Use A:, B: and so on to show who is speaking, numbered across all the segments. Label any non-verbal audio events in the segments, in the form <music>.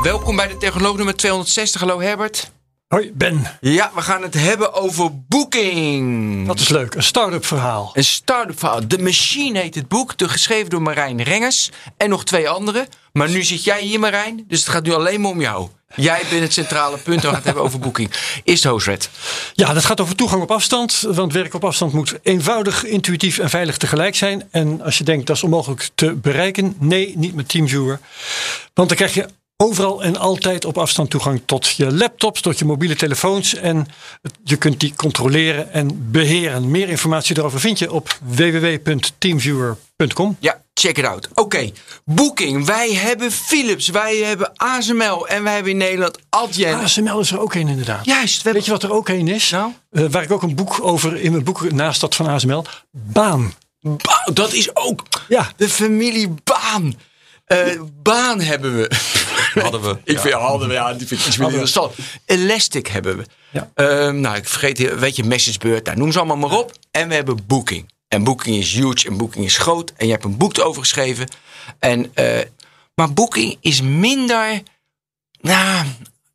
A: Welkom bij de Technoloog nummer 260. Hallo Herbert.
B: Hoi, Ben.
A: Ja, we gaan het hebben over Booking.
B: Dat is leuk. Een start-up verhaal.
A: Een start-up verhaal. The Machine heet het boek. De, geschreven door Marijn Rengers. En nog twee anderen. Maar nu zit jij hier Marijn. Dus het gaat nu alleen maar om jou. Jij bent het centrale punt. We gaan het hebben over Booking. Eerst Hoosred.
B: Ja, dat gaat over toegang op afstand. Want werk op afstand moet eenvoudig, intuïtief en veilig tegelijk zijn. En als je denkt dat is onmogelijk te bereiken. Nee, niet met TeamViewer. Want dan krijg je overal en altijd op afstand toegang tot je laptops, tot je mobiele telefoons. En je kunt die controleren en beheren. Meer informatie daarover vind je op www.teamviewer.com.
A: Ja, check it out. Oké, Booking. Wij hebben Philips, wij hebben ASML en wij hebben in Nederland Adyen.
B: ASML is er ook een inderdaad.
A: Juist. We
B: Weet je wat er ook een is?
A: Nou?
B: Uh, waar ik ook een boek over in mijn boek naast dat van ASML. Baan.
A: Ba dat is ook
B: Ja.
A: de familie Baan. Uh, baan hebben we. <laughs>
C: Hadden we.
A: ik vind hadden we, ja, die vind ik iets minder interessant. Elastic hebben we.
B: Ja.
A: Uh, nou, ik vergeet, weet je, Messagebird, nou, noem ze allemaal maar op. En we hebben Booking. En Booking is huge en Booking is groot. En je hebt een boek erover geschreven. En, uh, maar Booking is minder. Nou,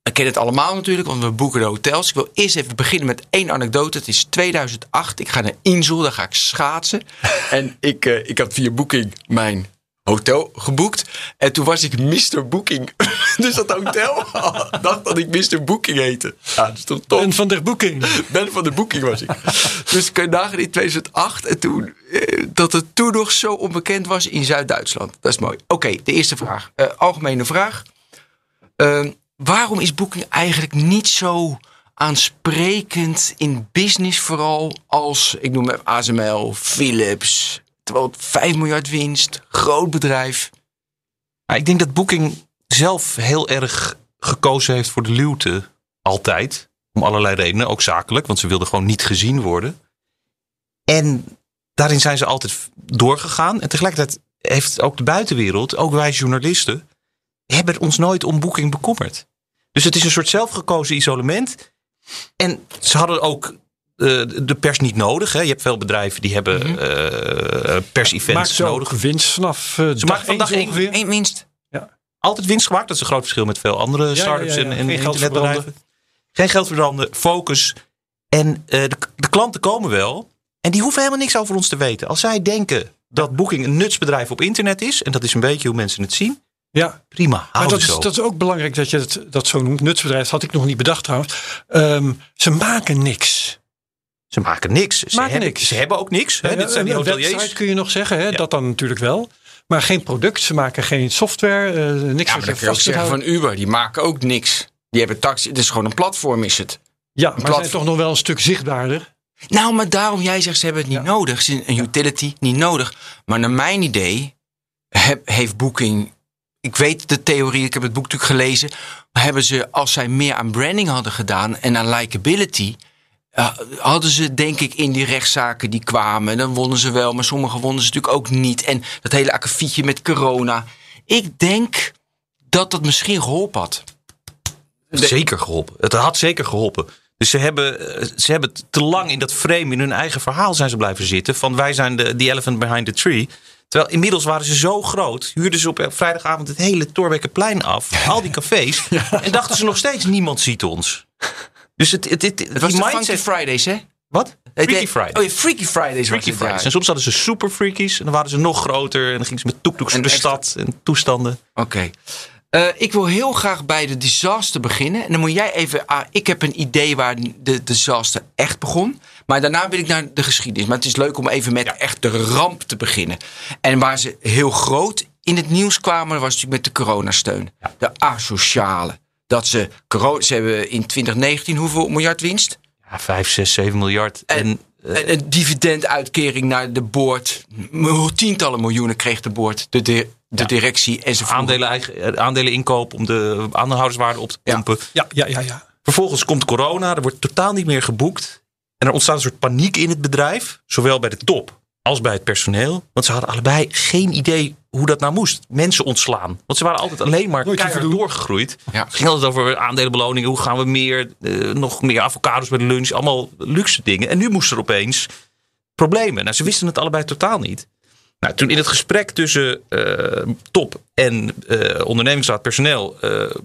A: ik ken het allemaal natuurlijk, want we boeken de hotels. Ik wil eerst even beginnen met één anekdote. Het is 2008. Ik ga naar Insel, daar ga ik schaatsen. <laughs> en ik, uh, ik had via Booking mijn hotel geboekt. En toen was ik Mr. Booking. <laughs> dus dat hotel <laughs> dacht dat ik Mr. Booking heette. Ja, dat is toch top.
B: Ben van der Booking. <laughs>
A: Ben van de Booking was ik. dus kun je nagaan in 2008. En toen, eh, dat het toen nog zo onbekend was in Zuid-Duitsland. Dat is mooi. Oké, okay, de eerste vraag. Uh, algemene vraag. Uh, waarom is Booking eigenlijk niet zo aansprekend in business vooral als, ik noem het ASML, Philips, terwijl 5 miljard winst, groot bedrijf.
C: Ik denk dat Booking zelf heel erg gekozen heeft voor de luwte. Altijd. Om allerlei redenen, ook zakelijk, want ze wilden gewoon niet gezien worden. En daarin zijn ze altijd doorgegaan. En tegelijkertijd heeft ook de buitenwereld, ook wij journalisten, hebben ons nooit om Booking bekommerd. Dus het is een soort zelfgekozen isolement. En ze hadden ook de pers niet nodig. Hè. Je hebt veel bedrijven die hebben mm -hmm. uh, pers-events nodig.
B: Winst vanaf uh,
C: Ze maken vandaag
A: één, één winst.
C: Ja. Altijd winst gemaakt. Dat is een groot verschil met veel andere start-ups ja, ja, en, en internetbedrijven. Geen geld verbranden, focus. En uh, de, de, klanten komen wel. En die hoeven helemaal niks over ons te weten. Als zij denken dat Booking een nutsbedrijf op internet is. En dat is een beetje hoe mensen het zien.
B: Ja,
C: prima.
B: Maar dat is, dat is ook belangrijk dat je het, dat zo noemt. Nutsbedrijf dat had ik nog niet bedacht trouwens. Um, ze maken niks.
C: Ze maken niks. Ze,
B: maken
C: hebben,
B: niks.
C: ze hebben ook niks. Hè?
B: Ja,
C: Dit zijn die hoteliers.
B: website kun je nog zeggen. Hè? Ja. Dat dan natuurlijk wel. Maar geen product. Ze maken geen software. Uh, niks
A: ja, maar dat kun je ook zeggen van Uber. Die maken ook niks. Die hebben taxi. Het is gewoon een platform is het.
B: Ja, maar ze zijn toch nog wel een stuk zichtbaarder.
A: Nou, maar daarom jij zegt ze hebben het niet ja. nodig. Ze een utility niet nodig. Maar naar mijn idee heb, heeft Booking... Ik weet de theorie, ik heb het boek natuurlijk gelezen. Hebben ze, als zij meer aan branding hadden gedaan en aan likability... Hadden ze denk ik in die rechtszaken die kwamen. Dan wonnen ze wel, maar sommige wonnen ze natuurlijk ook niet. En dat hele akkefietje met corona. Ik denk dat dat misschien geholpen had.
C: Zeker geholpen. Het had zeker geholpen. Dus ze hebben, ze hebben te lang in dat frame, in hun eigen verhaal zijn ze blijven zitten. Van wij zijn de the elephant behind the tree. Terwijl inmiddels waren ze zo groot, huurden ze op vrijdagavond het hele Torbekkenplein af. <laughs> Al die cafés. ja. En dachten ze nog steeds, niemand ziet ons. Dus het, het, het,
A: het was de Funky Fridays, hè?
C: Wat?
A: Freaky
C: Fridays.
A: Oh ja, Freaky Fridays.
C: Freaky Fridays. En soms hadden ze super freakies. En dan waren ze nog groter. En dan gingen ze met toektoeks in de stad. En toestanden.
A: Oké. Okay. Uh, ik wil heel graag bij de disaster beginnen. En dan moet jij even... Ah, ik heb een idee waar de disaster echt begon. Maar daarna wil ik naar de geschiedenis. Maar het is leuk om even met ja. echt de ramp te beginnen. En waar ze heel groot in het nieuws kwamen... was natuurlijk met de coronasteun. Ja. De asociale. Dat ze... Ze hebben in 2019 hoeveel miljard winst?
C: Ja, 5, 6, 7 miljard.
A: En, en een dividenduitkering naar de boord. Tientallen miljoenen kreeg de boord. De, de de directie enzovoort.
C: Aandelen, eigen, eh, aandelen inkoop om de aandeelhouderswaarde op te
A: Ja.
C: pompen.
B: Ja, ja, ja, ja.
C: Vervolgens komt corona, er wordt totaal niet meer geboekt. En er ontstaat een soort paniek in het bedrijf, zowel bij de top als bij het personeel. Want ze hadden allebei geen idee hoe dat nou moest. Mensen ontslaan. Want ze waren altijd alleen maar keihard doorgegroeid.
A: Ja.
C: Het ging altijd over aandelenbeloningen. Hoe gaan we meer, eh, nog meer avocados bij de lunch. Allemaal luxe dingen. En nu moest er opeens problemen. Nou, ze wisten het allebei totaal niet. Nou, toen in het gesprek tussen eh, top en eh, ondernemingsraad personeel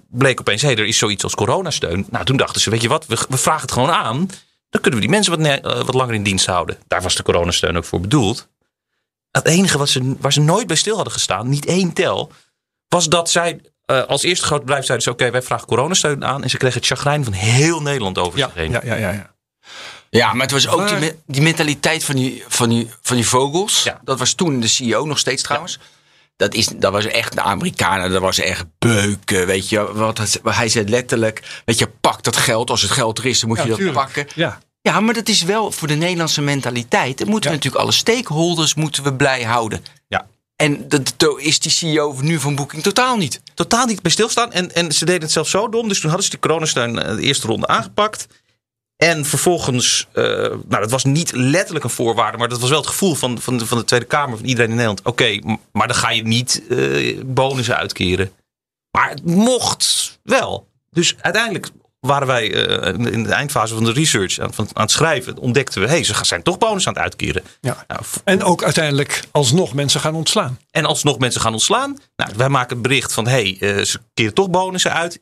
C: bleek opeens, hé, er is zoiets als coronasteun. Nou, toen dachten ze, weet je wat, we, we vragen het gewoon aan. Dan kunnen we die mensen wat, eh, wat langer in dienst houden. Daar was de coronasteun ook voor bedoeld. Het enige wat ze, waar ze nooit bij stil hadden gestaan, niet één tel, was dat zij eh, als eerste groot bedrijf zeiden, ze, oké, wij vragen coronasteun aan. En ze kregen het chagrijn van heel Nederland over
B: Ja,
C: zich heen.
B: ja, ja, ja, ja.
A: Ja, maar het was ook die, die mentaliteit van die, van die, van die vogels.
C: Ja.
A: Dat was toen de CEO nog steeds trouwens. Dat, is, dat was echt de Amerikanen, dat was echt beuken. Weet je, wat hij zei letterlijk: Weet je, pak dat geld. Als het geld er is, dan moet
B: Ja,
A: je dat
B: tuurlijk.
A: pakken.
B: Ja,
A: Ja, maar dat is wel voor de Nederlandse mentaliteit. Dan moeten we natuurlijk alle stakeholders moeten we blij houden.
C: Ja.
A: En dat is die CEO nu van Booking totaal niet.
C: totaal niet bij stilstaan. En, en ze deden het zelfs zo dom. Dus toen hadden ze die coronasteun eh, de eerste ronde aangepakt. En vervolgens, eh, nou dat was niet letterlijk een voorwaarde, maar dat was wel het gevoel van, van, de, van de Tweede Kamer, van iedereen in Nederland. Oké, maar dan ga je niet eh, bonussen uitkeren. Maar het mocht wel. Dus uiteindelijk waren wij eh, in de eindfase van de research aan, van, aan het schrijven, ontdekten we, hé, hey, ze zijn toch bonus aan het uitkeren.
B: ja.
C: Nou,
B: En ook uiteindelijk alsnog mensen gaan ontslaan.
C: en alsnog mensen gaan ontslaan. Nou, wij maken een bericht van: hé, hey, ze keren toch bonussen uit.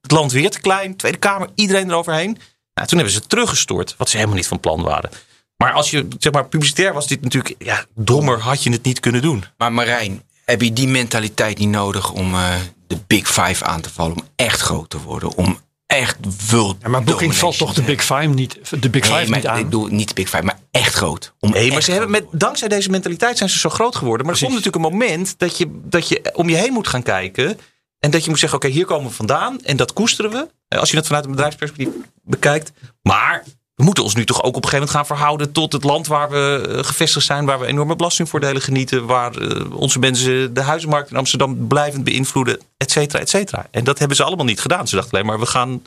C: Het land weer te klein. Tweede Kamer, iedereen eroverheen. Nou, toen hebben ze het teruggestort, wat ze helemaal niet van plan waren. Maar als je, zeg maar, publicitair was dit natuurlijk, ja, dommer had je het niet kunnen doen.
A: Maar Marijn, heb je die mentaliteit niet nodig om eh, de Big Five aan te vallen? Om echt groot te worden? Om echt world
B: Ja, maar Booking valt toch de Big Five niet, de Big Five
A: Nee, maar
B: niet aan?
A: ik bedoel niet de Big Five, maar echt groot. Om
C: Nee, maar
A: echt
C: ze hebben met, dankzij deze mentaliteit zijn ze zo groot geworden. Maar er komt natuurlijk een moment dat je, dat je om je heen moet gaan kijken. En dat je moet zeggen, oké, hier komen we vandaan. En dat koesteren we. Eh, Als je het vanuit een bedrijfsperspectief bekijkt. Maar we moeten ons nu toch ook op een gegeven moment gaan verhouden tot het land waar we eh, gevestigd zijn. Waar we enorme belastingvoordelen genieten. Waar eh, onze mensen de huizenmarkt in Amsterdam blijvend beïnvloeden. Et cetera, et cetera. En dat hebben ze allemaal niet gedaan. Ze dachten alleen maar, we gaan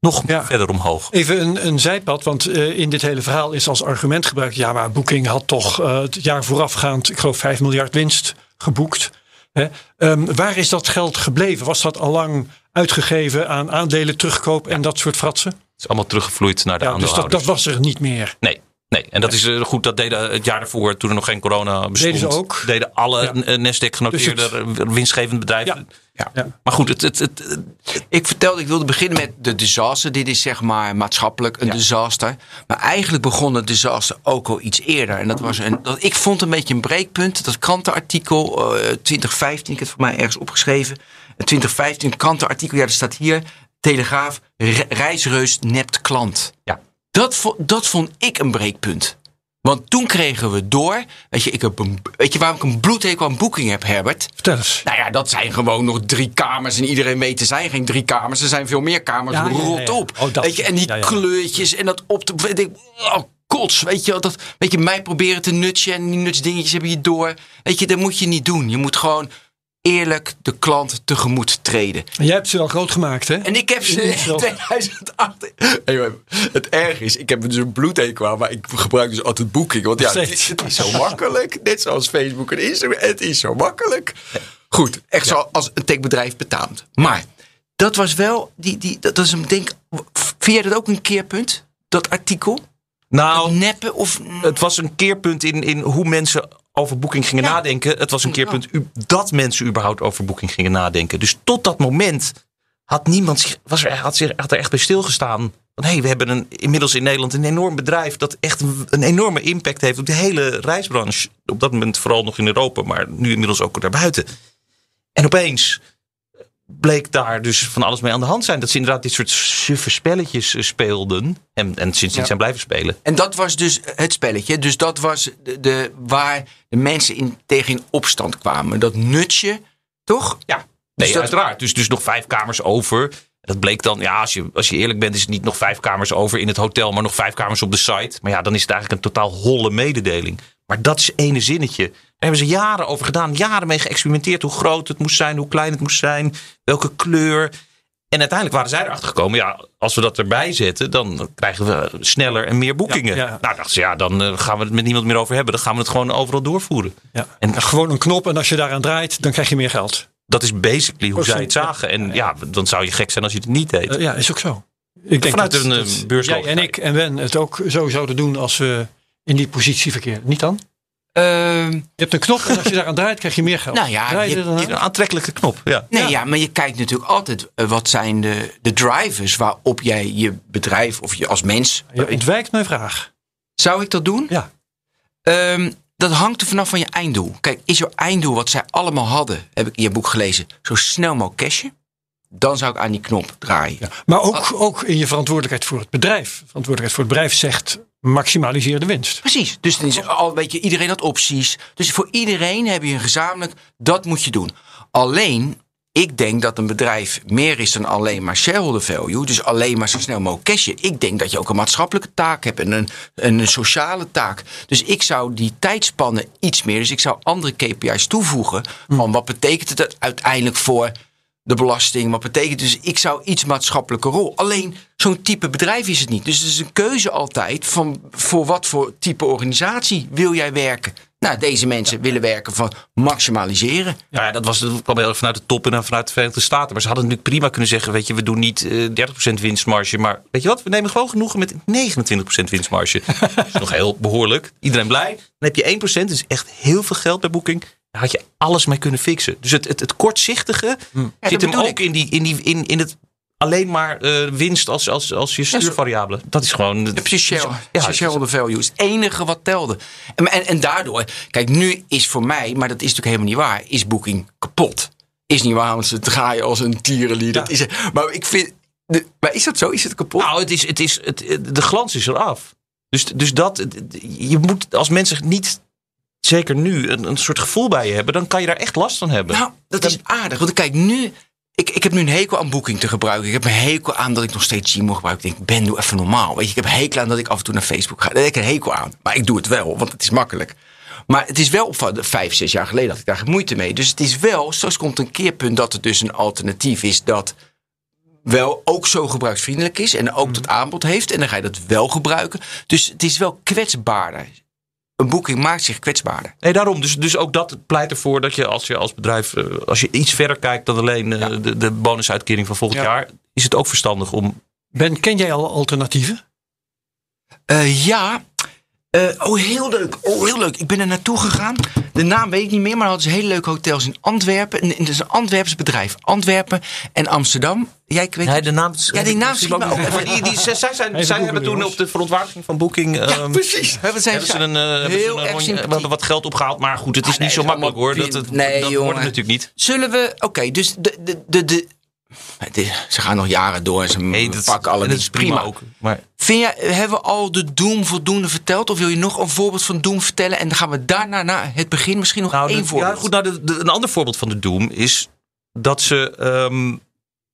C: nog
B: Ja.
C: verder omhoog.
B: Even een, een zijpad, want in dit hele verhaal is als argument gebruikt... ja, maar Booking had toch het jaar voorafgaand, ik geloof 5 miljard winst geboekt. Hè? Ehm, waar is dat geld gebleven? Was dat al lang uitgegeven aan aandelen terugkoop en dat soort fratsen?
C: Het is allemaal teruggevloeid naar de
B: Ja, dus dat, dat was er niet meer.
C: Nee. Nee, en dat is eh, goed. Dat deden het jaar daarvoor, toen er nog geen corona bestond.
B: Deden ze ook?
C: Deden alle
B: Ja.
C: eh, Nasdaq genoteerde
B: Dus
C: eh, winstgevende bedrijven.
B: Ja.
A: Ja.
B: Ja.
C: Maar goed, het, het, het, het-
A: Ik vertelde, ik wilde beginnen met de disaster. Dit is zeg maar maatschappelijk een
C: Ja.
A: disaster. Maar eigenlijk begon het disaster ook al iets eerder. En dat was een, dat, ik vond een beetje een breekpunt. Dat krantenartikel eh 2015, ik heb het voor mij ergens opgeschreven. Een 2015 krantenartikel, ja, er staat hier. Telegraaf, re- reisreus nept klant.
C: Ja.
A: Dat, vo- dat vond ik een breekpunt. Want toen kregen we door. Weet je, ik heb een, weet je waarom ik een bloedhekel aan boeking heb, Herbert?
B: Vertel eens.
A: Nou ja, dat zijn gewoon nog drie kamers. En iedereen weet, er zijn geen drie kamers. Er zijn veel meer kamers.
B: Ja,
A: Rot
B: ja.
A: op.
B: Oh, dat-
A: weet je, en die kleurtjes en dat op te... Weet ik, oh, kots. Weet je, dat, weet je, mij proberen te nutsen. En die nutsdingetjes hebben je door. Weet je, dat moet je niet doen. Je moet gewoon eerlijk de klant tegemoet treden.
B: En jij hebt ze wel groot gemaakt, hè?
A: En ik heb ze in
B: zo.
A: 2008. Anyway, het erg is, ik heb dus een bloedhekel aan, maar ik gebruik dus altijd boeking. Want ja, het het is zo makkelijk. Net zoals Facebook en Instagram. Het is zo makkelijk. Goed, echt zo als een techbedrijf betaamt. Maar dat was wel, die, die, dat is een denk. Vind jij dat ook een keerpunt? Dat artikel?
C: nou,
A: Neppen of.
C: het was een keerpunt in, in hoe mensen over boeking gingen
A: Ja.
C: nadenken. Het was een keerpunt dat mensen überhaupt over boeking gingen nadenken. Dus tot dat moment had niemand zich, was er, had, zich, had er echt bij stilgestaan. Van hé, hey, we hebben een, inmiddels in Nederland een enorm bedrijf dat echt een, een enorme impact heeft op de hele reisbranche. Op dat moment vooral nog in Europa, maar nu inmiddels ook daarbuiten. En opeens bleek daar dus van alles mee aan de hand zijn. Dat ze inderdaad dit soort suffe spelletjes eh, speelden. En, en sindsdien
B: Ja.
C: zijn blijven spelen.
A: En dat was dus het spelletje. Dus dat was de, de, waar de mensen in, tegen in opstand kwamen. Dat nutje, toch?
C: Ja,
A: Dus
C: nee,
A: dat-
C: uiteraard. Dus, dus nog vijf kamers over. Dat bleek dan, ja, als je, als je eerlijk bent, is het niet nog vijf kamers over in het hotel, maar nog vijf kamers op de site. Maar ja, dan is het eigenlijk een totaal holle mededeling. Maar dat is ene zinnetje. Daar hebben ze jaren over gedaan. Jaren mee geëxperimenteerd. Hoe groot het moest zijn. Hoe klein het moest zijn. Welke kleur. En uiteindelijk waren zij erachter gekomen. Ja, als we dat erbij zetten. Dan krijgen we sneller en meer boekingen.
B: Ja, ja.
C: Nou dachten ze. Ja, dan eh, gaan we het met niemand meer over hebben. Dan gaan we het gewoon overal doorvoeren.
B: Ja.
C: En-
B: En gewoon een knop en als je daaraan draait, dan krijg je meer geld.
C: Dat is basically hoe zij het zagen. En ja, dan zou je gek zijn als je het niet deed.
B: Eh, ja, is ook zo. Ik denk
C: Vanuit
B: dat,
C: een, eh,
B: dat
C: beurslogica.
B: jij en ik en Ben het ook zo zouden doen als we in die positie verkeren. Niet dan?
A: Ehm,
B: Je hebt een knop en als je daaraan draait, krijg je meer geld.
A: Nou ja,
B: Draai je aan?
C: Een aantrekkelijke knop. Ja.
A: nee,
B: Ja.
A: ja. maar je kijkt natuurlijk altijd eh, wat zijn de, de drivers waarop jij je bedrijf of je als mens.
B: Je ontwijkt mijn vraag.
A: Zou ik dat doen?
B: Ja.
A: Ehm, dat hangt er vanaf van je einddoel. Kijk, is jouw einddoel wat zij allemaal hadden, heb ik in je boek gelezen, zo snel mogelijk cashen? Dan zou ik aan die knop draaien.
B: Ja. Maar ook, ook in je verantwoordelijkheid voor het bedrijf. Verantwoordelijkheid voor het bedrijf zegt maximaliseer de winst.
A: Precies. Dus dan is al, weet je, iedereen had opties. Dus voor iedereen heb je een gezamenlijk, dat moet je doen. Alleen, ik denk dat een bedrijf meer is dan alleen maar shareholder value. Dus alleen maar zo snel mogelijk cashen. Ik denk dat je ook een maatschappelijke taak hebt en een, een sociale taak. Dus ik zou die tijdspannen iets meer, dus ik zou andere KPI's toevoegen. Van wat betekent het uiteindelijk voor de belasting. Wat betekent dus, ik zou iets maatschappelijke rol. Alleen zo'n type bedrijf is het niet. Dus het is een keuze altijd van voor wat voor type organisatie wil jij werken. Nou, deze mensen willen werken van maximaliseren.
C: Ja, ja, dat, was, dat kwam heel erg vanuit de top en dan vanuit de Verenigde Staten. Maar ze hadden natuurlijk prima kunnen zeggen: Weet je, we doen niet eh 30% winstmarge. Maar weet je wat, we nemen gewoon genoegen met 29% winstmarge. <laughs> dat is nog heel behoorlijk. Iedereen blij. Dan heb je 1%, dat is echt heel veel geld bij Booking. Daar had je alles mee kunnen fixen. Dus het, het, het kortzichtige
A: dat
C: zit hem ook in, die, in, die, in, in het alleen maar eh, winst als, als, als je stuurvariabele. Dat is gewoon.
A: Share,
C: Ja,
A: shareholder value is het enige wat telde. En, en, en daardoor, kijk, nu is voor mij, maar dat is natuurlijk helemaal niet waar, is Booking kapot. Is niet waar, want ze draaien als een tierenlier. Dat is, maar ik vind, de, maar is dat zo? Is het kapot?
C: Nou, het is, het is, het, de glans is eraf. Dus, dus dat, je moet als mensen niet, zeker nu, een, een soort gevoel bij je hebben, dan kan je daar echt last van hebben.
A: Nou, dat is aardig. Want kijk, nu. Ik, ik heb nu een hekel aan Booking te gebruiken. Ik heb een hekel aan dat ik nog steeds Gmail gebruik. Ik denk, Ben, doe even normaal. Weet je, ik heb een hekel aan dat ik af en toe naar Facebook ga. Daar heb ik een hekel aan. Maar ik doe het wel, want het is makkelijk. Maar het is wel opvallend. Vijf, zes jaar geleden had ik daar moeite mee. Dus het is wel, straks komt een keerpunt dat er dus een alternatief is dat wel ook zo gebruiksvriendelijk is. En ook het aanbod heeft. En dan ga je dat wel gebruiken. Dus het is wel kwetsbaarder. Een boeking maakt zich kwetsbaarder.
C: Nee, daarom. Dus, dus ook dat pleit ervoor dat je als je als bedrijf, eh, als je iets verder kijkt dan alleen eh, de, de bonusuitkering van volgend
B: Ja.
C: jaar, is het ook verstandig om.
B: Ben, ken jij al alternatieven?
A: Eh, ja. Eh, oh, heel leuk. Oh, heel leuk. Ik ben er naartoe gegaan. De naam weet ik niet meer, maar hadden ze hele leuke hotels in Antwerpen. En Het is een Antwerps bedrijf. Antwerpen en Amsterdam. Jij ik weet
C: Nee, de naam.
A: Ja, die naam schiet me ook even.
C: Maar <laughs> die, die, zij zij, zijn, zij hebben toen op de verontwaardiging van Booking.
A: Ja,
C: ehm,
A: precies. Hebben ze,
C: Hebben ze een, eh, hebben ze
A: heel
C: een
A: erg
C: rondje- hadden wat geld opgehaald, maar goed, het is
A: Ah,
C: niet zo
A: is
C: makkelijk hoor. Dat, het,
A: Nee,
C: dat wordt
A: jongen.
C: het natuurlijk niet.
A: Zullen we... Oké, dus de, de, de, de, het is- ze gaan nog jaren door en ze
C: dat,
A: pakken alle
C: en dat is prima ook. Maar
A: Vind jij, hebben we al de Doom voldoende verteld? Of wil je nog een voorbeeld van Doom vertellen? En dan gaan we daarna naar het begin misschien nog
C: nou,
A: één
C: de-
A: voorbeeld.
C: ja, goed, nou, de, de- een ander voorbeeld van de Doom is dat ze. ehm,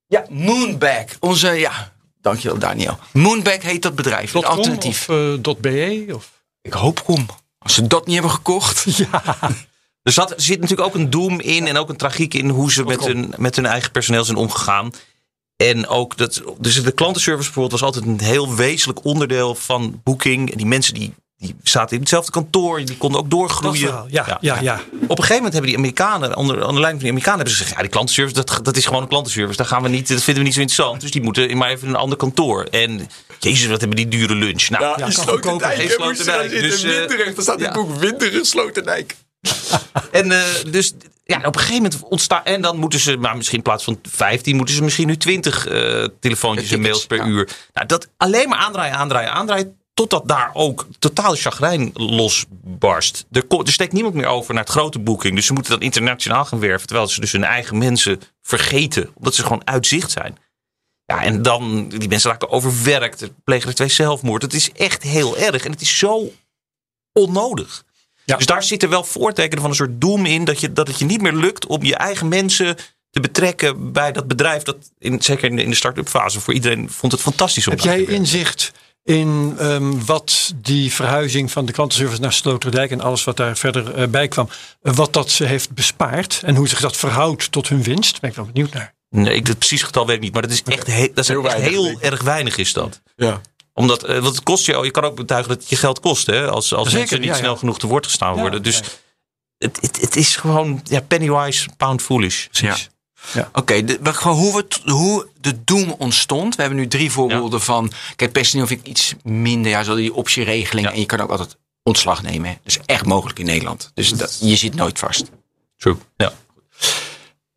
A: Ja, Moonbag. Onze, ja, dankjewel Daniel. Moonbag heet dat bedrijf.
B: .com
A: alternatief.
B: Of eh, .be? Of?
A: Ik hoop kom. Als ze dat niet hebben gekocht. <laughs>
C: er zat, er zit natuurlijk ook een doom in en ook een tragiek in hoe ze met hun, met hun eigen personeel zijn omgegaan. En ook dat, dus de klantenservice bijvoorbeeld was altijd een heel wezenlijk onderdeel van Booking. En die mensen die, die zaten in hetzelfde kantoor, die konden ook doorgroeien.
B: Ja, ja, ja.
C: Op een gegeven moment hebben die Amerikanen, onder, onder leiding van die Amerikanen, hebben ze gezegd: ja, die klantenservice, dat, dat is gewoon een klantenservice. Daar gaan we niet, dat vinden we niet zo interessant. Dus die moeten in maar even in een ander kantoor. En jezus, wat hebben die dure lunch. Nou,
B: Ja, goedkoper.
C: In Sloterdijk. Dus, eh,
A: daar staat
C: ja.
A: boek Winterig Sloterdijk. <laughs>
C: En eh, dus ja, op een gegeven moment ontstaan. En dan moeten ze, maar misschien in plaats van 15, moeten ze misschien nu 20 eh, telefoontjes en mails per
A: ja.
C: uur. Nou, dat alleen maar aandraaien, aandraaien, aandraaien. Totdat daar ook totaal chagrijn losbarst. Er, er steekt niemand meer over naar het grote boeking. Dus ze moeten dan internationaal gaan werven. Terwijl ze dus hun eigen mensen vergeten. Omdat ze gewoon uit zicht zijn. Ja, en dan, die mensen raken overwerkt. Plegen er twee zelfmoord. Het is echt heel erg. En het is zo onnodig.
B: Ja.
C: Dus daar zitten wel voortekenen van een soort doem in. Dat, je, dat het je niet meer lukt om je eigen mensen te betrekken bij dat bedrijf. Dat in, zeker in de, in de start-up fase voor iedereen vond het fantastisch om
B: Heb jij inzicht in ehm, wat die verhuizing van de klantenservice naar Sloterdijk en alles wat daar verder eh, bij kwam, wat dat ze heeft bespaard en hoe zich dat verhoudt tot hun winst? Daar ben ik wel benieuwd naar.
C: Nee, ik, het precies getal weet ik niet. Maar dat is echt, he- dat is
A: Heel
C: echt
A: weinig,
C: heel erg weinig is dat.
A: Ja.
C: Omdat, eh, want het kost je, je kan ook betuigen dat het je geld kost. Hè? Als, als
B: Zeker,
C: mensen niet
B: ja, ja.
C: snel genoeg te woord gestaan
B: Ja,
C: worden. Dus
B: ja.
C: het, het, het is gewoon ja, pennywise, pound foolish.
A: Ja. Oké, de- maar gewoon hoe, het, hoe de doem ontstond. We hebben nu drie voorbeelden van. Kijk, personeel vind ik iets minder. Ja, zo die optieregeling.
C: Ja.
A: En je kan ook altijd ontslag nemen. Hè. Dat is echt mogelijk in Nederland. Dus dat, je zit nooit vast.
C: True. Ja.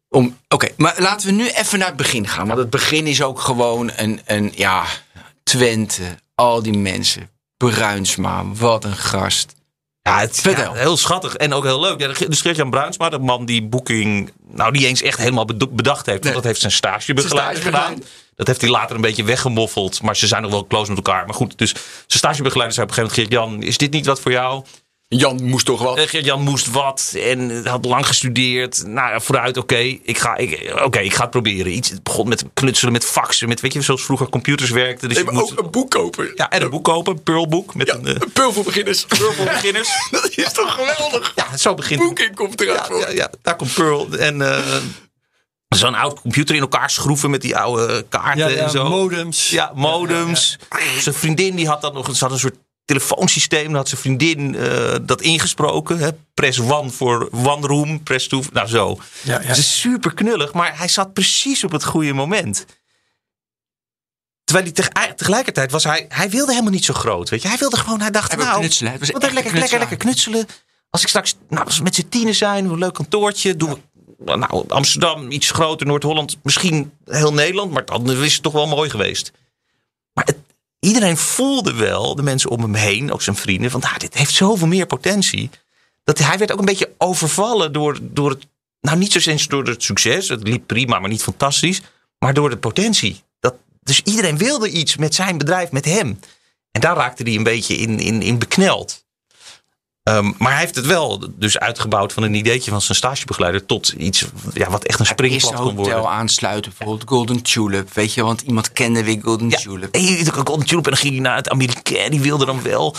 A: Om- Oké, maar laten we nu even naar het begin gaan. Want het begin is ook gewoon een, een ja, Twente, al die mensen. Bruinsma, wat een gast.
C: Ja, het, ja, heel schattig en ook heel leuk. Ja, dus Gert-Jan Bruinsma, de man die Booking nou niet eens echt helemaal bedacht heeft. Want dat heeft zijn stagebegeleider gedaan. Dat heeft hij later een beetje weggemoffeld. Maar ze zijn nog wel close met elkaar. Maar goed, dus zijn stagebegeleider zei op een gegeven moment... Gert-Jan, is dit niet wat voor jou?
A: Jan moest toch wat.
C: Eh, Gert-Jan moest wat en had lang gestudeerd. Nou ja, vooruit, oké, ik, ga, ik, oké, ik ga het proberen. Iets, het begon met knutselen, met faxen, met, weet je, zoals vroeger computers werkten. Dus
A: Nee,
C: je
A: maar
C: moest-
A: ook een boek kopen.
C: ja, en een boek kopen, een Pearlboek. Met
A: Ja,
C: een, eh,
A: een pul voor beginners.
C: Pearl voor beginners. <laughs>
A: Dat is toch geweldig?
C: Ja, zo begint
A: Boeking komt eruit
C: ja, ja, ja, daar komt Pearl. En eh, zo'n oud computer in elkaar schroeven met die oude kaarten
B: Ja, ja,
C: en zo.
B: modems.
C: Ja, modems. Zijn vriendin die had dan nog ze had een soort telefoonsysteem. Dan had zijn vriendin eh, dat ingesproken. Hè? Press one voor one room, press two. Nou zo.
B: Ja, ja.
C: Het is super knullig, maar hij zat precies op het goede moment. Terwijl hij teg- tegelijkertijd was hij, hij wilde helemaal niet zo groot. Weet je? Hij wilde gewoon, hij dacht,
A: Hij
C: nou,
A: knutselen. Was echt
C: lekker,
A: een
C: lekker, lekker knutselen. Als ik straks nou, als we met z'n tienen zijn, een leuk kantoortje, doen we nou, Amsterdam iets groter, Noord-Holland, misschien heel Nederland, maar dan is het toch wel mooi geweest. Maar het, iedereen voelde wel, de mensen om hem heen, ook zijn vrienden, van ah, dit heeft zoveel meer potentie. Dat hij werd ook een beetje overvallen door, door het, nou niet zo eens door het succes, het liep prima, maar niet fantastisch, maar door de potentie. Dat, dus iedereen wilde iets met zijn bedrijf, met hem. En daar raakte hij een beetje in, in, in bekneld. Ehm, maar hij heeft het wel dus uitgebouwd van een ideetje van zijn stagebegeleider tot iets ja, wat echt een
A: Eerste
C: springplat kon worden.
A: hotel aansluiten, bijvoorbeeld Golden Tulip. Weet je, want iemand kende weer Golden
C: Ja,
A: Tulip.
C: en je ook Golden Tulip en dan ging hij naar het Amerikaan. Die wilde dan wel.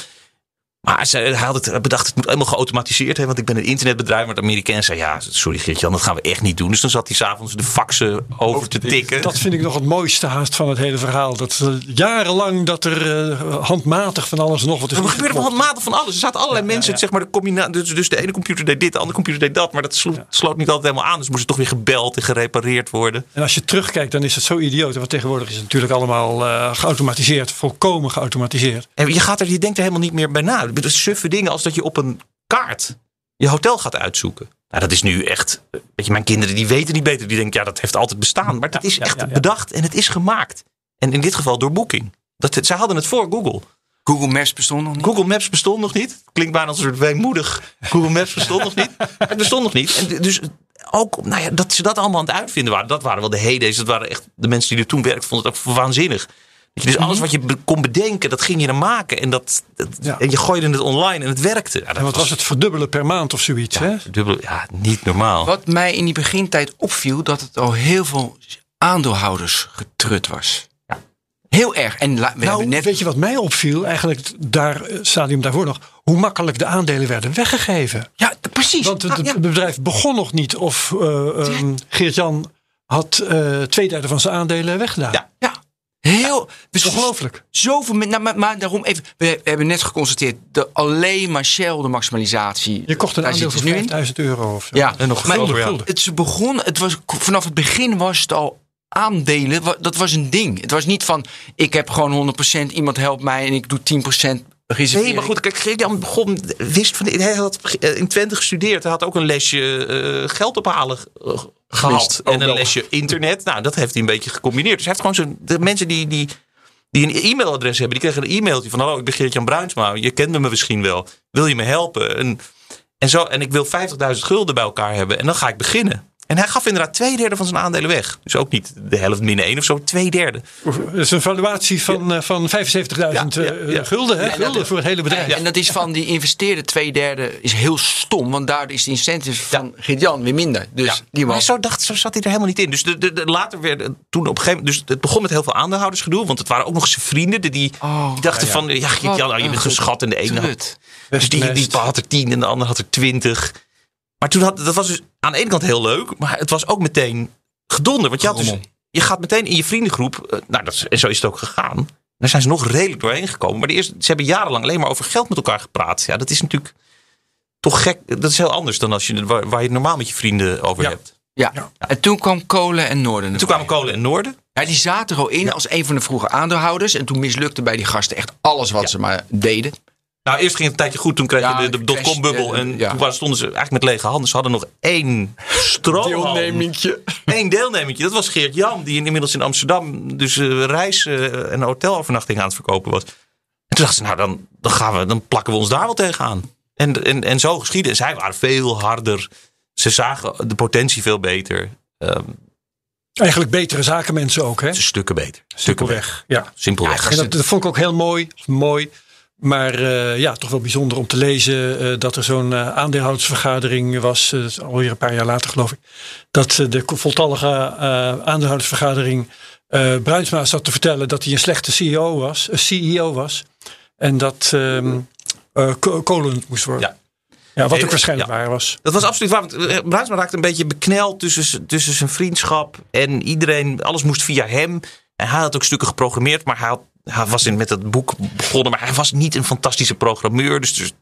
C: Maar ze, hij had het bedacht, het moet helemaal geautomatiseerd. Hè, want ik ben een internetbedrijf. Maar het Amerikaan zei, ja, sorry Geert-Jan, dat gaan we echt niet doen. Dus dan zat hij s'avonds de faxen over te tikken.
B: Dat vind ik nog het mooiste haast van het hele verhaal. Dat eh, jarenlang dat er eh, handmatig van alles nog wat is
C: Er gebeurde van handmatig van alles. Er zaten allerlei mensen, zeg maar, de combina- dus, dus de ene computer deed dit, de andere computer deed dat. Maar dat sloot, sloot niet altijd helemaal aan. Dus moest er toch weer gebeld en gerepareerd worden.
B: En als je terugkijkt, dan is het zo idioot. Want tegenwoordig is het natuurlijk allemaal eh, geautomatiseerd. Volkomen geautomatiseerd.
C: En je, gaat er, je denkt er helemaal niet meer bij na. Suffe dingen als dat je op een kaart je hotel gaat uitzoeken. Nou, dat is nu echt. Weet je, mijn kinderen die weten niet beter. Die denken, ja, dat heeft altijd bestaan. Maar dat is
B: ja,
C: echt
B: ja, ja.
C: bedacht en het is gemaakt. En in dit geval door Booking. Dat, zij hadden het voor Google.
A: Google Maps bestond nog niet.
C: Google Maps bestond nog niet. Klinkt bijna als een soort weemoedig. Google Maps bestond nog niet. Het bestond nog niet. En dus ook nou ja, dat ze dat allemaal aan het uitvinden waren. Dat waren wel de heydays. Dat waren echt de mensen die er toen werkten. Vonden het ook waanzinnig. Je dus alles wat je be- kon bedenken, dat ging je dan maken. En, dat, dat-
B: Ja.
C: en je gooide het online en het werkte. Ja, dat
B: En wat was het verdubbelen per maand of zoiets? hè?
C: Dubbel, ja, niet normaal.
A: Wat mij in die begintijd opviel, dat het al heel veel aandeelhouders getrut was. Heel erg. En we
B: Nou,
A: net...
B: weet je wat mij opviel? Eigenlijk daar, eh, stadium daarvoor nog. Hoe makkelijk de aandelen werden weggegeven.
A: Ja, precies.
B: Want het
A: Ah, ja.
B: het bedrijf begon nog niet. Of eh, ehm, Geert-Jan had eh, twee derde van zijn aandelen weggedaan.
C: Ja.
A: Ja, heel...
B: ongelooflijk.
A: Zoveel... Nou, maar, maar daarom even... We hebben net geconstateerd, de, alleen maar Shell, de maximalisatie.
B: Je kocht een aandeel voor
A: het nu in.
B: 5000 euro of zo.
A: Ja,
C: En nog gulden,
B: gulden.
A: het begon, het was, vanaf het begin was het al aandelen. Dat was een ding. Het was niet van, ik heb gewoon 100%, iemand helpt mij en ik doe 10% reservering.
C: Nee, maar goed, kijk, Geert-Jan begon, wist van, hij had eh, in Twente gestudeerd. Hij had ook een lesje eh, geld ophalen eh, gehad. En een
A: wel.
C: lesje internet. Nou, dat heeft hij een beetje gecombineerd. Dus hij heeft gewoon zo'n, de mensen die, die, die een e-mailadres hebben, die kregen een e-mailtje van, hallo, ik ben Geert-Jan Bruinsma. Je kent me misschien wel. Wil je me helpen? En, en, zo, en ik wil 50.000 gulden bij elkaar hebben. En dan ga ik beginnen. En hij gaf inderdaad twee derde van zijn aandelen weg. Dus ook niet de helft min één of zo, twee derde.
B: Dat is een valuatie van, eh, van 75.000
C: Ja, ja,
B: eh,
C: ja.
B: gulden, hè? Gulden voor het hele bedrijf.
A: En dat is van die investeerde twee derde is heel stom. Want daardoor is de incentive van Geert-Jan weer minder. Dus
C: Ja.
A: die
C: Maar
A: was...
C: zo, dacht, zo zat hij er helemaal niet in. Dus de, de, de- later werd toen op een gegeven moment. Dus het begon met heel veel aandeelhoudersgedoe. Want het waren ook nog zijn vrienden die, die,
A: Oh,
C: dachten van. Ja, Geert-Jan, nou, je bent
A: een
C: geschat. En de ene had. Dus die, die had er tien en de ander had er twintig. Maar toen had, dat was dus aan de ene kant heel leuk. Maar het was ook meteen gedonder. Want je, had dus, je gaat meteen in je vriendengroep. eh, Nou, dat is, en zo is het ook gegaan. Daar zijn ze nog redelijk doorheen gekomen. Maar de eerste, ze hebben jarenlang alleen maar over geld met elkaar gepraat. Ja, dat is natuurlijk toch gek. Dat is heel anders dan als je, waar, waar je het normaal met je vrienden over
B: Ja.
C: hebt.
A: Ja.
B: Ja.
A: En toen kwam Kolen en Noorden.
C: En toen kwamen Kolen en Noorden.
A: Ja, die zaten er al in als een van de vroege aandeelhouders. En toen mislukte bij die gasten echt alles wat
C: Ja.
A: ze maar deden.
C: Nou, eerst ging het een tijdje goed. Toen kreeg
A: Ja,
C: je de, de dotcom-bubbel.
A: ja,
C: En
A: ja.
C: toen waren- stonden ze eigenlijk met lege handen. Ze hadden nog één stroom. Eén deelnemertje. Dat was Geert Jan. Die inmiddels in Amsterdam dus eh, reis- eh, en hotelovernachting aan het verkopen was. En toen dachten ze, nou dan, dan, gaan we, dan plakken we ons daar wel tegenaan. En, en, en zo geschieden. En zij waren veel harder. Ze zagen de potentie veel beter. Ehm,
B: Eigenlijk betere zakenmensen ook, hè?
C: stukken beter. Stukken.
B: Simpelweg. Ja.
C: Simpelweg.
B: En dat, dat vond ik ook heel mooi. Mooi. Maar eh, ja, toch wel bijzonder om te lezen eh, dat er zo'n eh, aandeelhoudersvergadering was. alweer een paar jaar later geloof ik. Dat de voltallige aandeelhoudersvergadering Bruinsma zat te vertellen dat hij een slechte CEO was. Een CEO was. En dat ehm eh, Ko- Kolen moest worden.
C: Ja.
B: Ja, wat ook waarschijnlijk
C: ja.
B: waar was.
C: Dat was absoluut waar. Want Bruinsma raakte een beetje bekneld tussen, tussen zijn vriendschap en iedereen. Alles moest via hem. En hij had ook stukken geprogrammeerd, maar hij, had, hij was in, met dat boek begonnen. Maar hij was niet een fantastische programmeur. Dus, dus,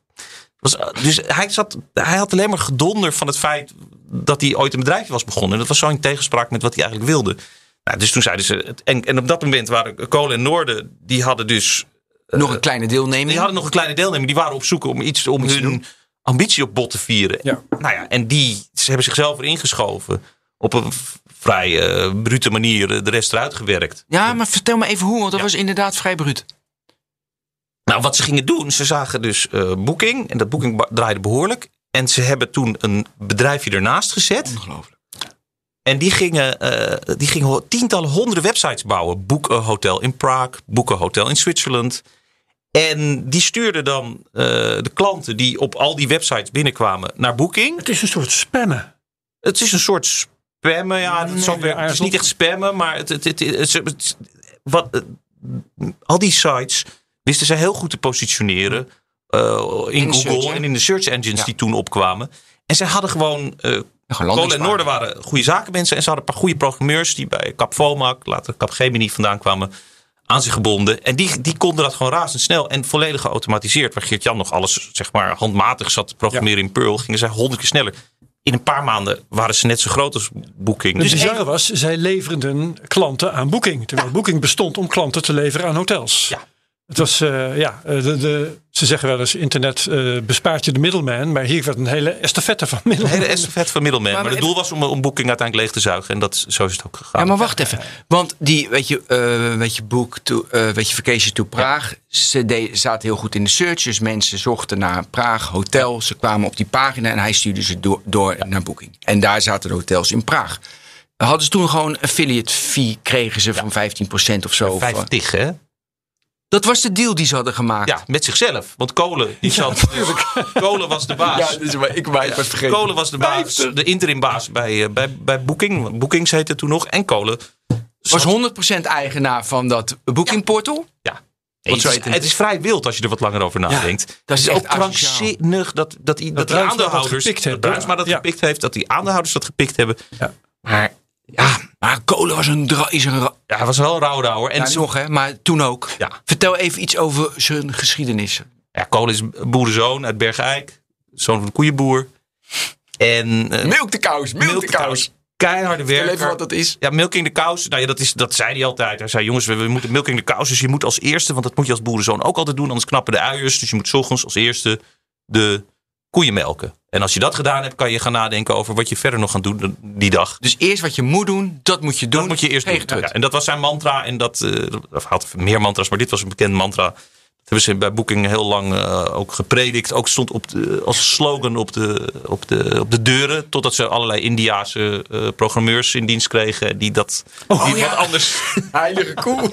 C: was, dus hij, zat, hij had alleen maar gedonder van het feit dat hij ooit een bedrijfje was begonnen. En dat was zo in tegenspraak met wat hij eigenlijk wilde. Nou, dus toen zeiden ze. En, en op dat moment waren Kolen en Noorden, die hadden dus
A: Nog een kleine deelneming.
C: die hadden nog een kleine deelnemer. Die waren op zoek om iets om
B: Iets
C: hun ambitie op bot te vieren.
B: Ja.
C: Nou ja, en die ze hebben zichzelf erin geschoven. Op een vrij eh, brute manier eh, de rest eruit gewerkt.
A: Ja, maar vertel me even hoe, want dat was inderdaad vrij bruut.
C: Nou, wat ze gingen doen, ze zagen dus eh Booking. En dat Booking draaide behoorlijk. En ze hebben toen een bedrijfje ernaast gezet.
A: Ongelooflijk.
C: En die gingen, eh, die gingen tientallen, honderden websites bouwen. Boek een hotel in Praag, boek een hotel in Zwitserland. En die stuurden dan eh, de klanten die op al die websites binnenkwamen naar Booking.
B: Het is een soort spammen.
C: Het is een soort spammen. Ja,
B: Nee,
C: het is niet echt spammen, maar het, het, het, wat, eh, al die sites wisten ze heel goed te positioneren. eh, in, Google
A: search,
C: en in de search engines
A: Ja.
C: die toen opkwamen. En zij hadden gewoon. Kolen en. Noorden waren goede zakenmensen. En ze hadden een paar goede programmeurs die bij Capvomac, later Capgemini vandaan kwamen, aan zich gebonden. En die, die konden dat gewoon razendsnel en volledig geautomatiseerd. Waar Geert-Jan nog alles zeg maar, handmatig zat te programmeren in Perl, gingen zij honderd keer sneller. In een paar maanden waren ze net zo groot als Booking.
B: Het
C: Dus
B: bizarre was, zij leverden klanten aan Booking. Terwijl Booking bestond om klanten te leveren aan hotels.
C: Ja.
B: Het was, eh, ja, eh, de, de, ze zeggen wel eens, internet eh, bespaart je de middleman. Maar hier werd een hele estafette van
C: een
B: middleman.
C: hele estafette van middelman. Maar,
A: Maar
C: het doel was om, om Booking uiteindelijk leeg te zuigen. En dat, zo is het ook gegaan.
A: Ja, maar wacht even. Want die, weet je, eh weet je, boek, to, eh, weet je, Vacation to Praag. Ze de, zaten heel goed in de search. Dus mensen zochten naar Praag, hotel. Ze kwamen op die pagina en hij stuurde ze door, door naar Booking. En daar zaten de hotels in Praag. Hadden ze toen gewoon affiliate fee, kregen ze van 15% of zo.
C: 50, hè?
A: Dat was de deal die ze hadden gemaakt.
C: Ja, met zichzelf. Want Kolen, die zat, Kolen was de baas.
A: dus, maar ik, maar ik was vergeten.
C: Kolen was de baas, de interimbaas bij, eh, bij, bij Booking. Bookings heette toen nog. En Kolen
A: was 100% eigenaar van dat booking portal.
C: Ja.
A: Wat
C: Het
A: zo
C: is,
A: heet het?
C: het is vrij wild als je er wat langer over nadenkt.
A: dat is
C: is ook krankzinnig dat, dat, die, dat, die
B: dat
C: aandeelhouders.
B: gepikt
C: dat Bruinsma dat
B: ja.
C: gepikt heeft, dat die aandeelhouders dat gepikt hebben.
B: Ja.
C: Maar ja,
A: Maar Kolen was een, is een
C: ja, hij was wel een rouwdouwer. En
A: ja, nog hè, maar toen ook.
C: Ja.
A: Vertel even iets over zijn geschiedenis.
C: ja, Kolen is boerenzoon uit Bergijk. Zoon van een koeienboer. En uh,
A: Milk de kous, milk de kous.
C: Keiharde werker.
A: even wat dat is.
C: Ja, milking de kous. Nou ja, dat, is, dat zei hij altijd. Hij zei, jongens, we, we moeten milking de kous. Dus je moet als eerste, want dat moet je als boerenzoon ook altijd doen. Anders knappen de uiers. Dus je moet 's ochtends als eerste de koeien melken. En als je dat gedaan hebt, kan je gaan nadenken over wat je verder nog gaat doen die dag.
A: Dus eerst wat je moet doen, dat moet je doen.
C: Dat moet je eerst doen. Ja, en dat was zijn mantra. En dat, eh, of had meer mantras, maar dit was een bekend mantra. Dat hebben ze bij Booking heel lang eh, ook gepredikt. Ook stond op de, als slogan op de, op, de, op de deuren. Totdat ze allerlei Indiaanse eh, programmeurs in dienst kregen. Die dat die
A: ja.
C: wat anders <laughs>
A: Heilige koe.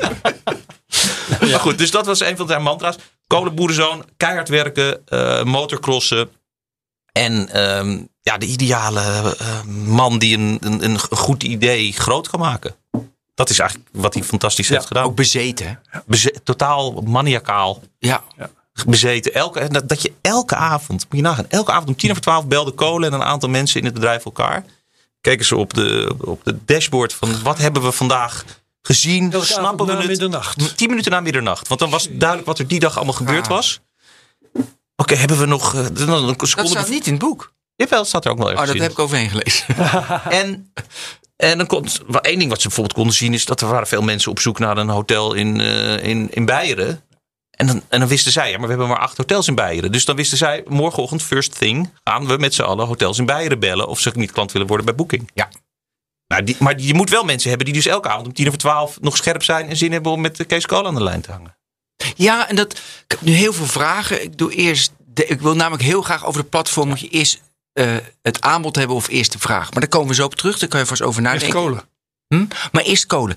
C: Maar goed, dus dat was een van zijn mantra's. Kolenboerenzoon, keihard werken, eh, motorcrossen. En ehm, ja, de ideale eh, man die een, een, een goed idee groot kan maken. Dat is eigenlijk wat hij fantastisch heeft gedaan.
A: Ook bezeten.
C: Beze- totaal maniacaal
A: Ja.
C: bezeten. Elke, dat, dat je elke avond, moet je nagaan, elke avond om tien over twaalf belde Kolen en een aantal mensen in het bedrijf elkaar. Keken ze op de, op de dashboard van wat hebben we vandaag gezien?
B: Elke
C: Snappen we
B: na
C: het?
B: middernacht.
C: Tien minuten na middernacht. Want dan was duidelijk wat er die dag allemaal gebeurd was. Oké, hebben we nog eh, een
A: Dat
C: seconde?
A: staat niet in het boek.
C: Jawel, dat staat er ook wel even
A: Oh, dat
C: in.
A: heb ik overheen gelezen. <laughs> <laughs>
C: En, en dan wel, één ding wat ze bijvoorbeeld konden zien is dat er waren veel mensen op zoek naar een hotel in, eh, in, in Beieren. En dan, en dan wisten zij, ja, maar we hebben maar acht hotels in Beieren. Dus dan wisten zij, morgenochtend, first thing, gaan we met z'n allen hotels in Beieren bellen. Of ze niet klant willen worden bij Booking.
A: Ja.
C: Nou, die, maar je moet wel mensen hebben die dus elke avond om tien over twaalf nog scherp zijn en zin hebben om met de Kees Kool aan de lijn te hangen.
A: Ja, en dat, ik heb nu heel veel vragen. Ik doe eerst, de, ik wil namelijk heel graag over de platform. Moet je eerst eh, het aanbod hebben of eerst de vraag. Maar daar komen we zo op terug. Daar kan je vast over
B: Eerst
A: nadenken.
B: kolen.
A: Hm? Maar eerst kolen.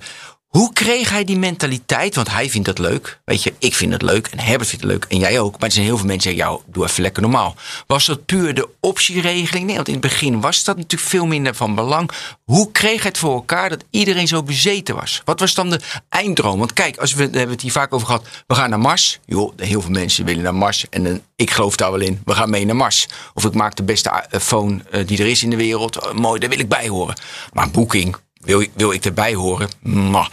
A: Hoe kreeg hij die mentaliteit? Want hij vindt dat leuk. Weet je, ik vind het leuk. En Herbert vindt het leuk. En jij ook. Maar er zijn heel veel mensen die zeggen, jou, doe even lekker normaal. Was dat puur de optieregeling? Nee, want in het begin was dat natuurlijk veel minder van belang. Hoe kreeg hij het voor elkaar dat iedereen zo bezeten was? Wat was dan de einddroom? Want kijk, als we, daar hebben we het hier vaak over gehad. We gaan naar Mars. Joh, heel veel mensen willen naar Mars. En dan, ik geloof daar wel in. We gaan mee naar Mars. Of ik maak de beste eh, phone eh, die er is in de wereld. Eh, mooi, daar wil ik bij horen. Maar Booking, wil, wil ik erbij horen? Ma.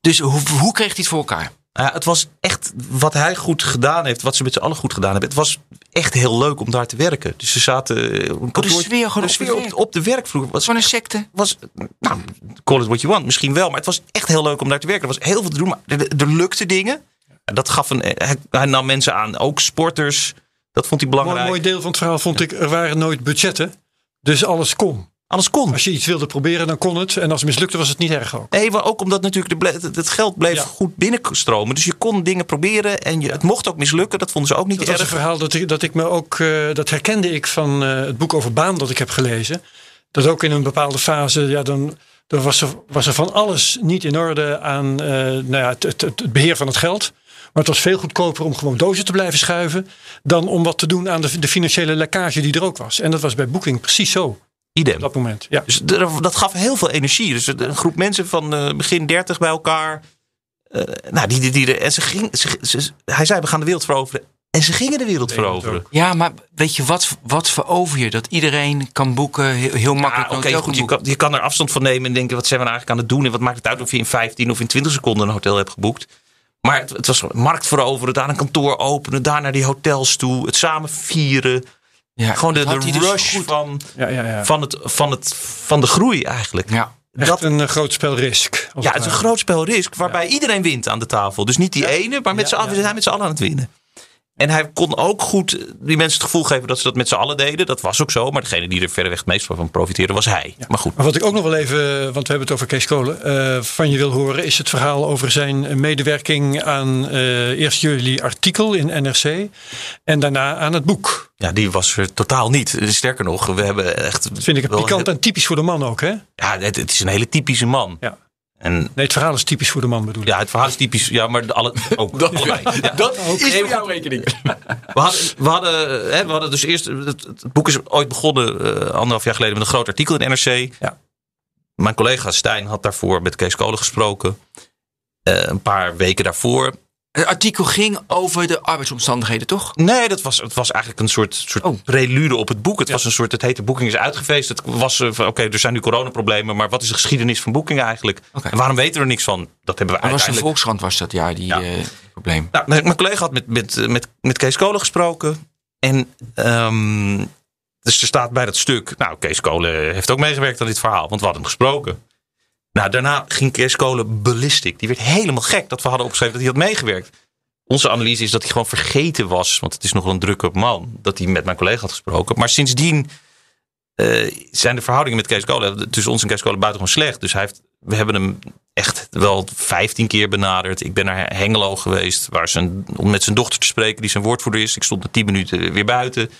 A: Dus hoe, hoe kreeg hij het voor elkaar?
C: Ja, het was echt wat hij goed gedaan heeft, wat ze met z'n allen goed gedaan hebben. Het was echt heel leuk om daar te werken. Dus ze zaten. eh, op een kantoor-
A: sfeer gewoon
C: de
A: op de
C: sfeer op, de werkvloer. Was,
A: Van een secte?
C: was, nou, call it what you want, misschien wel. Maar het was echt heel leuk om daar te werken. Er was heel veel te doen, maar er, er lukte dingen. En dat gaf een, hij, hij nam mensen aan, ook sporters. Dat vond hij
B: Mooi,
C: belangrijk.
B: mooi deel van het verhaal vond ik, er waren nooit budgetten. Dus alles kon.
C: Alles kon.
B: Als je iets wilde proberen, dan kon het. En als het mislukte, was het niet erg ook.
C: Nee, maar ook omdat natuurlijk het geld bleef
B: Ja.
C: goed binnenstromen. Dus je kon dingen proberen en je, het mocht ook mislukken. Dat vonden ze ook niet
B: Dat was een
C: erg.
B: verhaal dat ik, dat ik me ook, eh, dat herkende ik van eh, het boek over baan dat ik heb gelezen. Dat ook in een bepaalde fase, ja, dan, dan was, er, was er van alles niet in orde aan eh, nou ja, het, het, het beheer van het geld. Maar het was veel goedkoper om gewoon dozen te blijven schuiven. dan om wat te doen aan de, de financiële lekkage die er ook was. En dat was bij Booking precies zo op
C: Idem.
B: dat moment. Ja.
C: Dus dat gaf heel veel energie. Dus een groep mensen van eh, begin 30 bij elkaar. eh, nou, die, die, die, en ze ging, ze, ze- hij zei, we gaan de wereld veroveren. En ze gingen de wereld veroveren.
A: Ja, maar weet je, wat, wat verover je? Dat iedereen kan boeken, heel, heel
C: Ja,
A: makkelijk.
C: oké, goed. Je kan, je kan er afstand van nemen en denken, wat zijn we nou eigenlijk aan het doen? En wat maakt het uit of je in 15 of in 20 seconden een hotel hebt geboekt? Maar het, het was markt veroveren, daar een kantoor openen, daar naar die hotels toe, het samen vieren.
A: Ja,
C: Gewoon de,
A: dus
C: rush
A: goed.
C: van,
B: Ja, ja, ja.
C: van, het, van, het, van de groei eigenlijk.
A: Ja.
B: Echt
C: dat-
B: een eh, groot spel risk. als
C: Ja, het is een groot spel risk waarbij iedereen wint aan de tafel. Dus niet die ene, maar met z'n allen, we zijn met z'n allen aan het winnen. En hij kon ook goed die mensen het gevoel geven dat ze dat met z'n allen deden. Dat was ook zo. Maar degene die er verreweg het meest van profiteerde was hij. Maar goed.
B: Maar wat ik ook nog wel even, want we hebben het over Kees Kolen, eh, van je wil horen, is het verhaal over zijn medewerking aan eh, eerst jullie artikel in NRC en daarna aan het boek.
C: Ja, die was er totaal niet. Sterker nog, we hebben echt...
B: Dat vind ik het pikant en typisch voor de man ook, hè?
C: Ja, het, het is een hele typische man.
B: Ja.
C: En
B: Nee, het verhaal is typisch voor de man bedoel ik.
C: ja, het verhaal is typisch. Ja, maar alle, <laughs> ook. allebei. Ja.
A: Dat is voor jouw rekening. <laughs>
C: We hadden, we, hadden, hè, we hadden dus eerst. Het, het boek is ooit begonnen, eh, anderhalf jaar geleden, met een groot artikel in NRC.
B: Ja.
C: Mijn collega Stijn had daarvoor met Kees Kolen gesproken. Eh, een paar weken daarvoor.
A: Het artikel ging over de arbeidsomstandigheden, toch?
C: Nee, dat was, het was eigenlijk een soort, soort
A: Oh.
C: prelude op het boek. Het was een soort, het heette Booking is uitgefeest. Het was eh, van, oké, er zijn nu coronaproblemen, maar wat is de geschiedenis van Booking eigenlijk? En waarom weten we er niks van? Dat hebben we
A: Dat was de. Volkskrant was dat, ja, die
C: Ja.
A: eh, probleem.
C: Nou, mijn, mijn collega had met, met, eh, met, met Kees Kolen gesproken. En ehm, dus er staat bij dat stuk. Nou, Kees Kolen heeft ook meegewerkt aan dit verhaal, want we hadden hem gesproken. Nou, daarna ging Kees Kolen ballistic. Die werd helemaal gek dat we hadden opgeschreven dat hij had meegewerkt. Onze analyse is dat hij gewoon vergeten was, want het is nog wel een drukke man, dat hij met mijn collega had gesproken. Maar sindsdien eh, zijn de verhoudingen met Kees Kolen tussen ons en Kees Kolen buitengewoon slecht. Dus hij heeft We hebben hem echt wel 15 keer benaderd. Ik ben naar Hengelo geweest waar zijn, om met zijn dochter te spreken, die zijn woordvoerder is. Ik stond na 10 minuten weer buiten.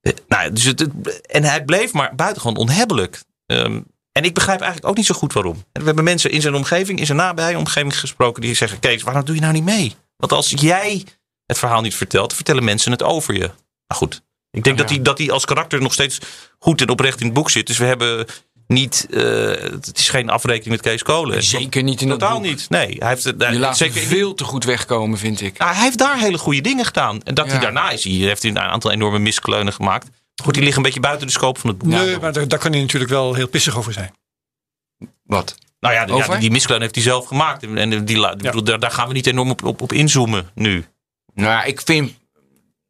C: Eh, Nou, dus het, en hij bleef maar buitengewoon onhebbelijk. Ehm, en ik begrijp eigenlijk ook niet zo goed waarom. We hebben mensen in zijn omgeving, in zijn nabije omgeving gesproken, die zeggen: Kees, waarom doe je nou niet mee? Want als jij het verhaal niet vertelt, vertellen mensen het over je. Nou goed, ik denk dat, hij, dat hij als karakter nog steeds goed en oprecht in het boek zit. Dus we hebben niet, eh, het is geen afrekening met Kees Kolen.
A: Zeker niet in dat
C: Totaal
A: boek.
C: niet. Nee, hij heeft,
A: Je laat
C: zeker,
A: veel te goed wegkomen, vind ik.
C: nou, hij heeft daar hele goede dingen gedaan. En dat
A: Ja.
C: hij daarna is, hij heeft hij een aantal enorme miskleunen gemaakt. Goed, die liggen een beetje buiten de scope van het boek.
B: Nee, maar daar, daar kan hij natuurlijk wel heel pissig over zijn.
A: Wat?
C: Nou ja, de- ja die miskleunen heeft hij zelf gemaakt. En die, bedoel, daar, daar gaan we niet enorm op, op, op inzoomen nu.
A: Nou, ja, ik vind.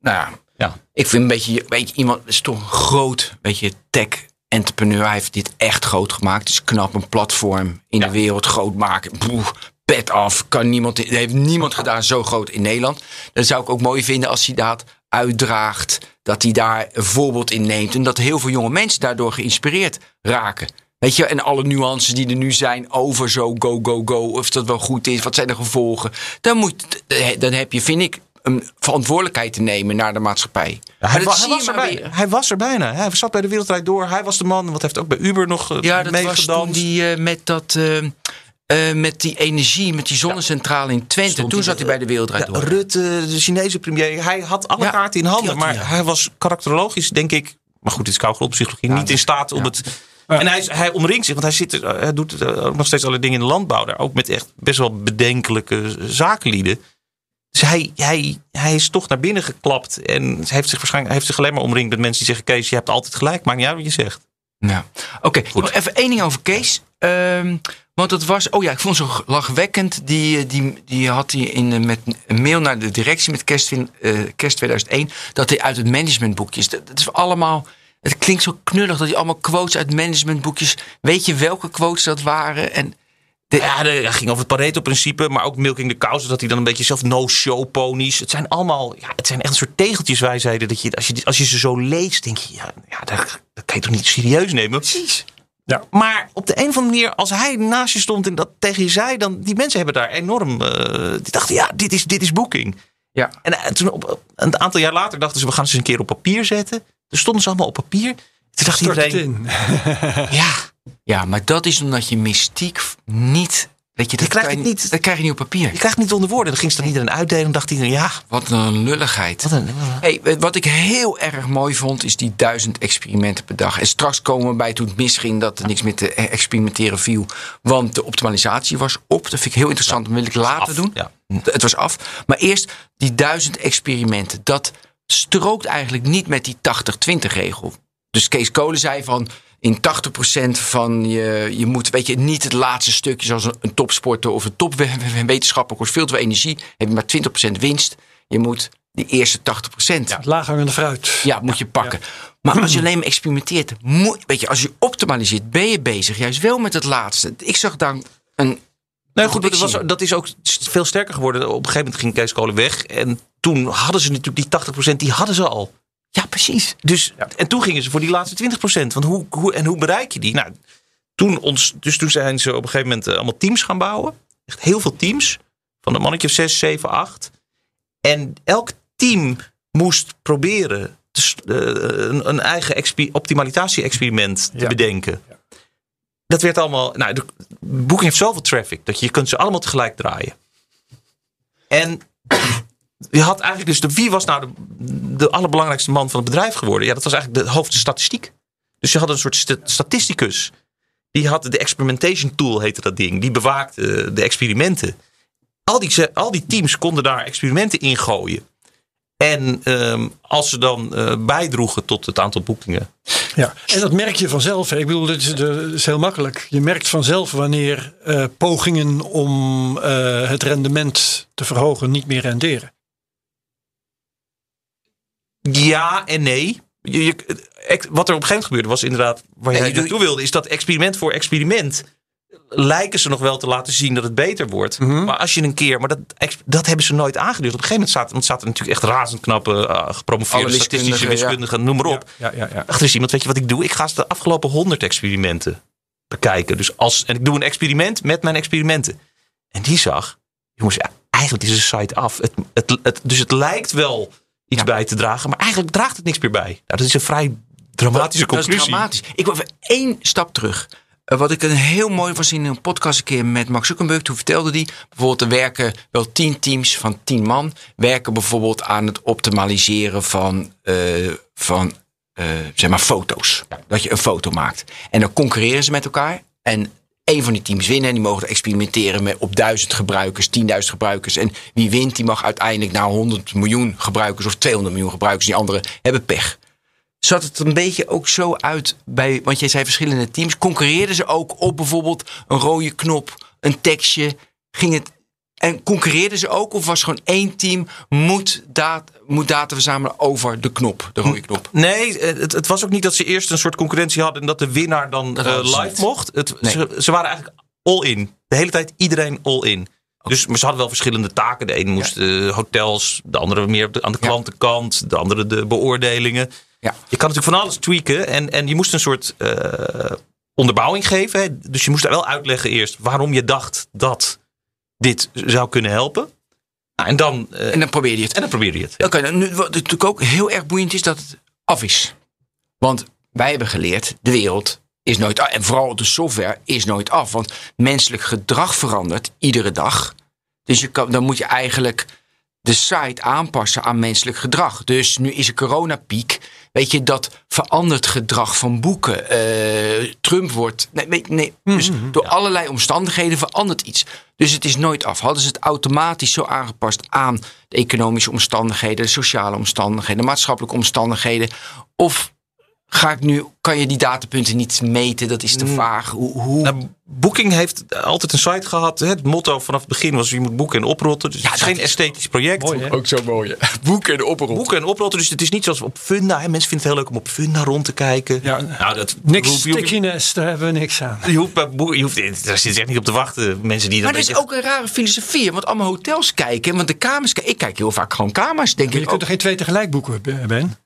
A: Nou ja,
C: Ja.
A: ik vind een beetje. Weet je, iemand is toch een groot. Weet je, tech-entrepreneur. Hij heeft dit echt groot gemaakt. Het is knap, een platform in
C: Ja.
A: de wereld groot maken. Boeh, pet af. Kan niemand, dat heeft niemand gedaan zo groot in Nederland. Dat zou ik ook mooi vinden als hij dat uitdraagt. Dat hij daar een voorbeeld in neemt. En dat heel veel jonge mensen daardoor geïnspireerd raken. Weet je, en alle nuances die er nu zijn over zo go, go, go. Of dat wel goed is, wat zijn de gevolgen. Dan, moet, dan heb je, vind ik, een verantwoordelijkheid te nemen naar de maatschappij.
C: Hij, wa- was er hij was er bijna. Hij zat bij de Wereldrijd Door. Hij was de man. Wat heeft ook bij Uber nog eh,
A: Ja, dat was toen die eh, met dat... eh, eh, met die energie, met die zonnecentrale in Twente.
C: Stond
A: toen zat hij bij de Wereldrijd
C: Ja,
A: door.
C: Rutte, de Chinese premier. Hij had alle
A: Ja,
C: kaarten in handen. maar
A: ja.
C: hij was karakterologisch, denk ik. Maar goed, dit is koudgrondpsychologie. niet in staat om
A: ja.
C: het. En hij, hij omringt zich, want hij, zit, er- hij doet eh, ook nog steeds alle dingen in de landbouw. Daar ook met echt best wel bedenkelijke zakenlieden. Dus hij, hij, hij is toch naar binnen geklapt. En hij heeft zich waarschijnlijk hij heeft zich alleen maar omringd met mensen die zeggen: Kees, je hebt altijd gelijk. Maakt niet uit wat je zegt.
A: Ja. Oké, nog even één ding over Kees. Ehm, want het was, oh ja, ik vond het zo lachwekkend. Die, eh, die, die had hij in, eh, met een mail naar de directie met kerst, eh, kerst 2001. Dat hij uit het managementboekjes. Dat, dat is allemaal. Het klinkt zo knullig dat hij allemaal quotes uit managementboekjes. Weet je welke quotes dat waren? En de,
C: Ja, de- hij ging over het Pareto-principe, maar ook milking the cows. Dat hij dan een beetje zelf no-show ponies. Het zijn allemaal, ja, het zijn echt een soort tegeltjeswijsheden. Dat je, als, je, als je ze zo leest, denk je, ja, ja dat, dat kan je toch niet serieus nemen?
A: precies.
C: Maar op de een of andere manier, als hij naast je stond en dat tegen je zei, dan die mensen hebben daar enorm. eh, die dachten, ja, dit is, dit is boeking.
A: Ja.
C: En eh, toen op, op- een aantal jaar later dachten ze, we gaan ze eens een keer op papier zetten. Toen stonden ze allemaal op papier. Toen dacht
B: Stort
C: iedereen, <laughs> ja,
A: Ja, maar dat is omdat je mystiek niet. Weet je, dat,
C: krijgt
A: kan
C: het
A: je-
C: niet.
A: Dat krijg je niet op papier.
C: je krijgt het niet onder woorden. Dan ging ze dan iedereen uitdelen en dacht iedereen, ja,
A: Wat een lulligheid.
C: wat een.
A: Hey, wat ik heel erg mooi vond, is die duizend experimenten per dag. En straks komen we bij toen het misging dat er niks meer te experimenteren viel. Want de optimalisatie was op. Dat vind ik heel interessant. Dat wil ik later
C: af,
A: doen.
C: ja.
A: Het was af. Maar eerst die duizend experimenten. Dat strookt eigenlijk niet met die 80-20 regel. Dus Kees Kolen zei van in 80% van je, je moet, weet je, niet het laatste stukje zoals een, een topsporter of een topwetenschapper kost veel te veel energie. Heb je maar 20% winst. Je moet die eerste 80%. Ja.
B: Laaghangende fruit.
A: Ja, moet je pakken. Maar als je alleen maar experimenteert, moet, weet je, als je optimaliseert, ben je bezig juist wel met het laatste. Ik zag dan een.
C: Nee, goed, dat, was, dat is ook veel sterker geworden. Op een gegeven moment ging Kees Kolen weg. En toen hadden ze natuurlijk die 80%, die hadden ze al.
A: Ja, precies.
C: Dus, En toen gingen ze voor die laatste 20%. Want hoe, hoe, en hoe bereik je die? Nou, toen, ons, dus toen zijn ze op een gegeven moment eh, allemaal teams gaan bouwen. Echt heel veel teams. Van een mannetje of 6, 7, 8. En elk team moest proberen te eh, een, een eigen expe- optimalisatie-experiment te
B: Ja.
C: bedenken. Dat werd allemaal. Nou, de boeking heeft zoveel traffic dat je, je kunt ze allemaal tegelijk draaien. En je had eigenlijk dus de, wie was nou de, de allerbelangrijkste man van het bedrijf geworden? Ja, dat was eigenlijk de hoofdstatistiek. Dus je had een soort sta- statisticus. Die had de experimentation tool, heette dat ding. Die bewaakte de experimenten. Al die, al die teams konden daar experimenten in gooien. En ehm, als ze dan eh, bijdroegen tot het aantal boekingen.
B: Ja, en dat merk je vanzelf. Ik bedoel, dit is heel makkelijk. Je merkt vanzelf wanneer eh, pogingen om eh, het rendement te verhogen niet meer renderen.
C: Ja en nee. Je, wat er op een gegeven moment gebeurde was inderdaad... waar jij
A: je doet-
C: naartoe wilde... is dat experiment voor experiment... lijken ze nog wel te laten zien dat het beter wordt.
A: Mhm.
C: Maar als je een keer... maar dat, dat hebben ze nooit aangedurfd. Op een gegeven moment zaten, want zaten natuurlijk echt razend knappe... eh, gepromoveerde statistische
A: wiskundigen, ja.
C: noem maar op.
B: Ja, ja, ja.
C: Achter is iemand, weet je wat ik doe? Ik ga de afgelopen 100 experimenten bekijken. Dus als, en ik doe een experiment met mijn experimenten. En die zag, jongens, eigenlijk is de site af. Het, het, het, dus het lijkt wel iets bij te dragen, maar eigenlijk draagt het niks meer bij. Nou, dat is een vrij dramatische
A: dat,
C: conclusie.
A: Dat is dramatisch. Ik wil even één stap terug. Uh, wat ik een heel mooi was in een podcast een keer met Max Zuckerberg. Toen vertelde hij bijvoorbeeld er werken wel tien teams van tien man. Werken bijvoorbeeld aan het optimaliseren van, uh, van uh, zeg maar foto's. Dat je een foto maakt. En dan concurreren ze met elkaar. En één van die teams winnen. En die mogen experimenteren met op duizend gebruikers, 10.000 gebruikers. En wie wint, die mag uiteindelijk naar 100 miljoen gebruikers of 200 miljoen gebruikers. Die anderen hebben pech. Zat het een beetje ook zo uit bij, want jij zei verschillende teams. Concurreerden ze ook op bijvoorbeeld een rode knop, een tekstje? Ging het en concurreerden ze ook? Of was gewoon één team moet, data, moet data verzamelen over de knop, de rode knop?
C: Nee, het, het, was ook niet dat ze eerst een soort concurrentie hadden en dat de winnaar dan uh, live mocht. Het, nee. ze, ze, waren eigenlijk all in. De hele tijd iedereen all in. Dus maar ze hadden wel verschillende taken. De ene moest ja. hotels, de andere meer aan de klantenkant, de andere de beoordelingen.
A: Ja.
C: Je kan natuurlijk van alles tweaken en, en je moest een soort uh, onderbouwing geven. Hè? Dus je moest daar wel uitleggen eerst waarom je dacht dat dit zou kunnen helpen. Nou, en, dan, uh,
A: en dan probeer je het.
C: En dan probeer je het.
A: Oké, okay, nu, wat natuurlijk ook heel erg boeiend is dat het af is. Want wij hebben geleerd, de wereld is nooit af. En vooral de software is nooit af. Want menselijk gedrag verandert iedere dag. Dus je kan, dan moet je eigenlijk de site aanpassen aan menselijk gedrag. Dus nu is er coronapiek. Weet je, dat verandert gedrag van boeken. Uh, Trump wordt. Nee, nee, nee. Dus mm-hmm, door ja. allerlei omstandigheden verandert iets. Dus het is nooit af. Hadden ze het automatisch zo aangepast aan de economische omstandigheden, de sociale omstandigheden, de maatschappelijke omstandigheden? Of ga ik nu, kan je die datapunten niet meten? Dat is te vaag. Hoe, hoe...
C: Nou, Booking heeft altijd een site gehad. Het motto vanaf het begin was: je moet boeken en oprotten. Dus ja, het is geen esthetisch project.
A: Mooi, ook zo mooi. <laughs> boeken en oprotten.
C: Boeken en oprotten. Dus het is niet zoals op Funda. Hè. Mensen vinden het heel leuk om op Funda rond te kijken.
B: Ja, nou, dat, niks stickiness, daar hebben we niks aan.
C: Je hoeft, je hoeft, daar zit echt niet op te wachten. Mensen die
A: maar dat is ook een rare filosofie. Want allemaal hotels kijken. Want de kamers, ik kijk heel vaak gewoon kamers. Denk
B: maar
A: je
B: ik kunt er geen twee tegelijk boeken, Ben?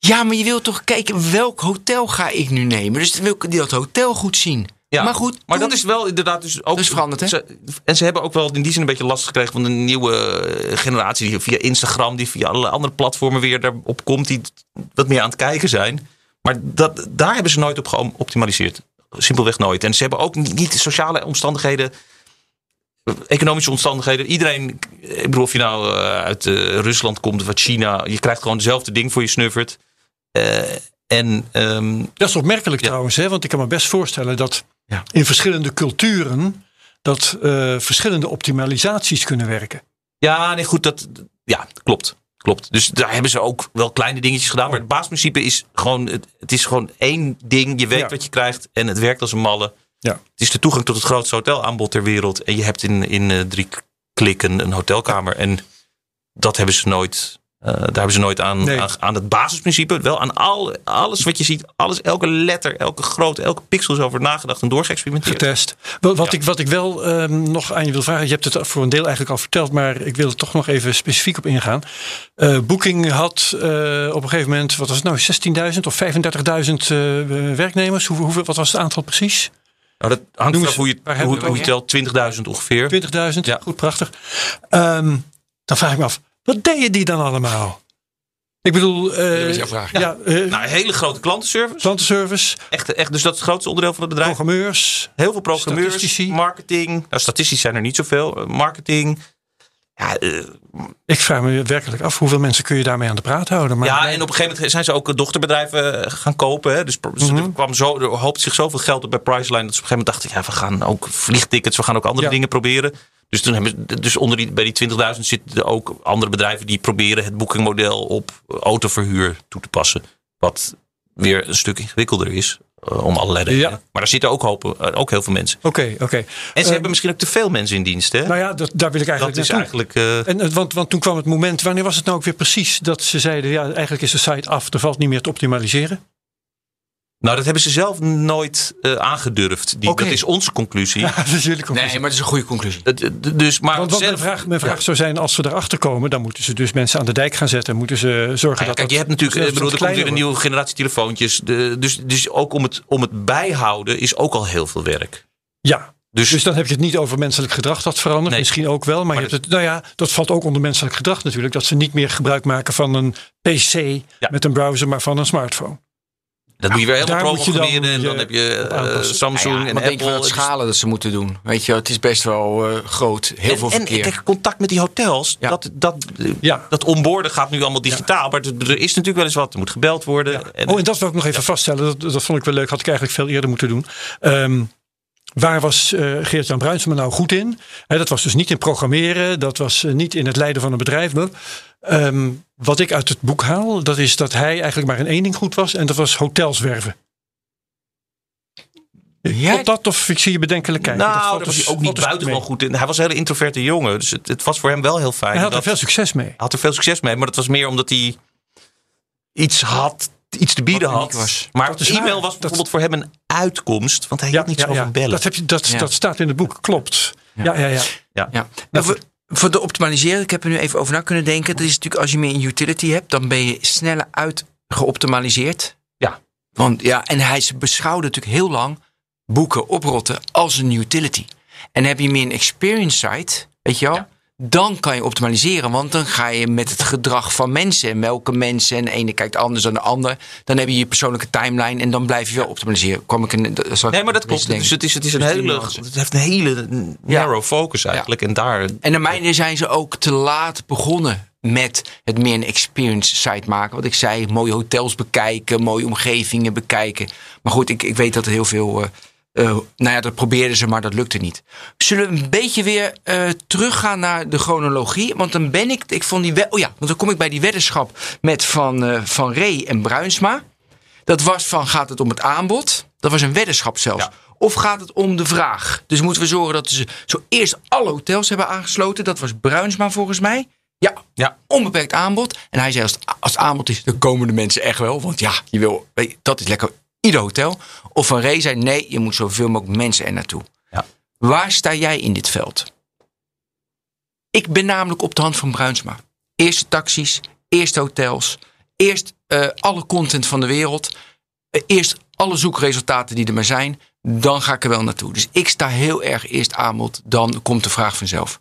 A: Ja, maar je wilt toch kijken welk hotel ga ik nu nemen. Dus wil ik dat hotel goed zien.
C: Ja,
A: maar goed.
C: Maar dat is wel inderdaad dus ook.
A: Dus veranderd, hè?
C: Ze, en ze hebben ook wel in die zin een beetje last gekregen van de nieuwe generatie. Die via Instagram, die via alle andere platformen weer daarop komt. Die wat meer aan het kijken zijn. Maar dat, daar hebben ze nooit op geoptimaliseerd. Simpelweg nooit. En ze hebben ook niet de sociale omstandigheden. Economische omstandigheden. Iedereen, ik bedoel, of je nou uit uh, Rusland komt of uit China. Je krijgt gewoon hetzelfde ding voor je snuffert. Uh, en, um,
B: dat is opmerkelijk ja. trouwens, hè? want ik kan me best voorstellen dat ja. in verschillende culturen dat uh, verschillende optimalisaties kunnen werken.
C: Ja, nee, goed, dat ja, klopt. Klopt. Dus daar hebben ze ook wel kleine dingetjes gedaan. Maar het basisprincipe is gewoon: het, is gewoon één ding. Je weet ja. wat je krijgt en het werkt als een malle.
B: Ja.
C: Het is de toegang tot het grootste hotelaanbod ter wereld. En je hebt in, in uh, drie klikken een hotelkamer. En dat hebben ze nooit uh, daar hebben ze nooit aan, nee. aan, aan, het basisprincipe. Wel aan al, alles wat je ziet. Alles, elke letter, elke grootte, elke pixel is over nagedacht en doorgeëxperimenteerd.
B: Getest. Wat, ja. ik, wat ik wel um, nog aan je wil vragen. Je hebt het voor een deel eigenlijk al verteld. Maar ik wil er toch nog even specifiek op ingaan. Uh, Booking had uh, op een gegeven moment. Wat was het nou? 16.000 of 35.000 werknemers. Hoe, hoe, wat was het aantal precies?
C: Nou, dat hangt vanaf hoe je, hoe, hoe je telt. 20.000 ongeveer.
B: 20.000, ja. goed, prachtig. Um, dan vraag ik me af. Wat deden die dan allemaal? Ik bedoel, uh,
A: ja,
B: uh,
C: nou, hele grote klantenservice.
B: Klantenservice.
C: Echt, echt, dus dat is het grootste onderdeel van het bedrijf.
B: Programmeurs.
C: Heel veel programmeurs. Statistici. Marketing. Nou, statistisch zijn er niet zoveel. Marketing. Ja, uh,
B: ik vraag me werkelijk af hoeveel mensen kun je daarmee aan de praat houden. Maar
C: ja, en op een gegeven moment zijn ze ook dochterbedrijven gaan kopen. Hè. Dus mm-hmm. er, kwam zo, er hoopte zich zoveel geld op bij Priceline. Dat ze op een gegeven moment dachten, ja, we gaan ook vliegtickets, we gaan ook andere ja. dingen proberen. Dus, toen hebben, dus onder die, bij die 20.000 zitten ook andere bedrijven die proberen het boekingmodel op autoverhuur toe te passen. Wat weer een stuk ingewikkelder is. Uh, om allerlei redenen. Ja. Maar daar zitten ook, hopen, uh, ook heel veel mensen.
B: Oké, okay, oké. Okay.
C: En ze uh, hebben misschien ook te veel mensen in dienst. Hè?
B: Nou ja, dat, daar wil ik eigenlijk
C: dat is eigenlijk.
B: En, want, want toen kwam het moment, wanneer was het nou ook weer precies dat ze zeiden: ja, eigenlijk is de site af, er valt niet meer te optimaliseren?
C: Nou, dat hebben ze zelf nooit eh, aangedurfd. Die,
B: Oké.
C: Dat is onze conclusie. <laughs>
B: Ja, dat is jullie conclusie.
A: Nee, maar dat is een goede conclusie.
C: Dus, maar
B: Want wat mijn
C: zelf,
B: vraag, mijn vraag zou zijn, als ze erachter komen, dan moeten ze dus mensen aan de dijk gaan zetten. Moeten ze zorgen
C: Nou ja,
B: dat
C: kijk, je
B: dat
C: hebt natuurlijk,
B: zelfs
C: ik bedoel, er komt weer een nieuwe generatie telefoontjes. De, dus, dus ook om het, om het bijhouden is ook al heel veel werk.
B: Ja,
C: Dus,
B: dus dan heb je het niet over menselijk gedrag dat verandert.
C: Nee.
B: Misschien ook wel, maar, je hebt het, nou ja, dat valt ook onder menselijk gedrag natuurlijk. Dat ze niet meer gebruik maken van een PC met een browser, maar van een smartphone.
C: Dat moet je weer helemaal
B: daar moet je dan
C: programmeren. En dan heb je eh. Samsung
A: ja,
C: en
A: wat denk
C: Apple.
A: het schalen dat ze moeten doen? Weet je, wel, het is best wel eh, groot. Heel veel
C: en, en
A: verkeer.
C: kijk, contact met die hotels,
A: Ja.
C: dat, dat,
B: Ja.
C: dat onboorden gaat nu allemaal digitaal. Maar er is natuurlijk wel eens wat. Er moet gebeld worden. En,
B: Oh, en dat wil ik nog even vaststellen. Dat, dat vond ik wel leuk. Had ik eigenlijk veel eerder moeten doen. Ehm, waar was eh Geert-Jan Bruinsma nou goed in? Hè, dat was dus niet in programmeren. Dat was niet in het leiden van een bedrijf. Maar, ehm, wat ik uit het boek haal, dat is dat hij eigenlijk maar in één ding goed was. En dat was hotels werven.
A: Ja,
B: Klopt dat of ik zie je bedenkelijk kijken?
C: nou,
B: Dat valt
C: was
B: dus-
C: hij ook niet
B: dus
C: buitengewoon goed in. Hij was een hele introverte jongen. Dus het, het was voor hem wel heel fijn.
B: Hij had er
C: dat-
B: veel succes mee.
C: Hij had er veel succes mee, maar dat was meer omdat hij iets had, iets te bieden had.
A: was.
C: Maar
B: Dat
C: e-mail
B: waar.
C: was
B: Dat-
C: bijvoorbeeld voor hem een uitkomst, want hij hield niet zo van bellen.
B: Dat, heb je, dat,
A: Ja.
B: dat staat in het boek, klopt. Ja, ja, ja.
A: Ja. En voor, voor de optimaliseren, ik heb er nu even over na kunnen denken. Dat is natuurlijk als je meer een utility hebt, dan ben je sneller uit geoptimaliseerd.
C: Ja.
A: Want ja, en hij beschouwde natuurlijk heel lang boeken oprotten als een utility. En heb je meer een experience site, weet je wel? Dan kan je optimaliseren, want dan ga je met het gedrag van mensen. En welke mensen, en de ene kijkt anders dan de ander. Dan heb je je persoonlijke timeline en dan blijf je wel optimaliseren. Kwam ik in,
C: Nee, maar dat klopt.
A: denken.
C: Dus het is, het is een hele, het heeft een hele narrow focus eigenlijk. En daar,
A: En naar mijne zijn ze ook te laat begonnen met het meer een experience site maken. Wat ik zei, mooie hotels bekijken, mooie omgevingen bekijken. Maar goed, ik, ik weet dat er heel veel... eh, eh, nou ja, dat probeerden ze, maar dat lukte niet. Zullen we een beetje weer eh, teruggaan naar de chronologie? Want dan ben ik... ik vond die, oh ja, want dan kom ik bij die weddenschap met Van, eh van Ree en Bruinsma. Dat was van, gaat het om het aanbod? Dat was een weddenschap zelfs.
C: Ja.
A: Of gaat het om de vraag? Dus moeten we zorgen dat ze zo eerst alle hotels hebben aangesloten. Dat was Bruinsma volgens mij. Ja,
C: ja,
A: onbeperkt aanbod. En hij zei, als het, als het aanbod is, dan komen de mensen echt wel. Want ja, je wil, dat is lekker ieder hotel. Of Van Ree zei, nee, je moet zoveel mogelijk mensen er naartoe.
C: Ja.
A: Waar sta jij in dit veld? Ik ben namelijk op de hand van Bruinsma. Eerste taxis, eerst hotels, eerst eh, alle content van de wereld. eh, eerst alle zoekresultaten die er maar zijn. Dan ga ik er wel naartoe. Dus ik sta heel erg eerst aanbod. Dan komt de vraag vanzelf.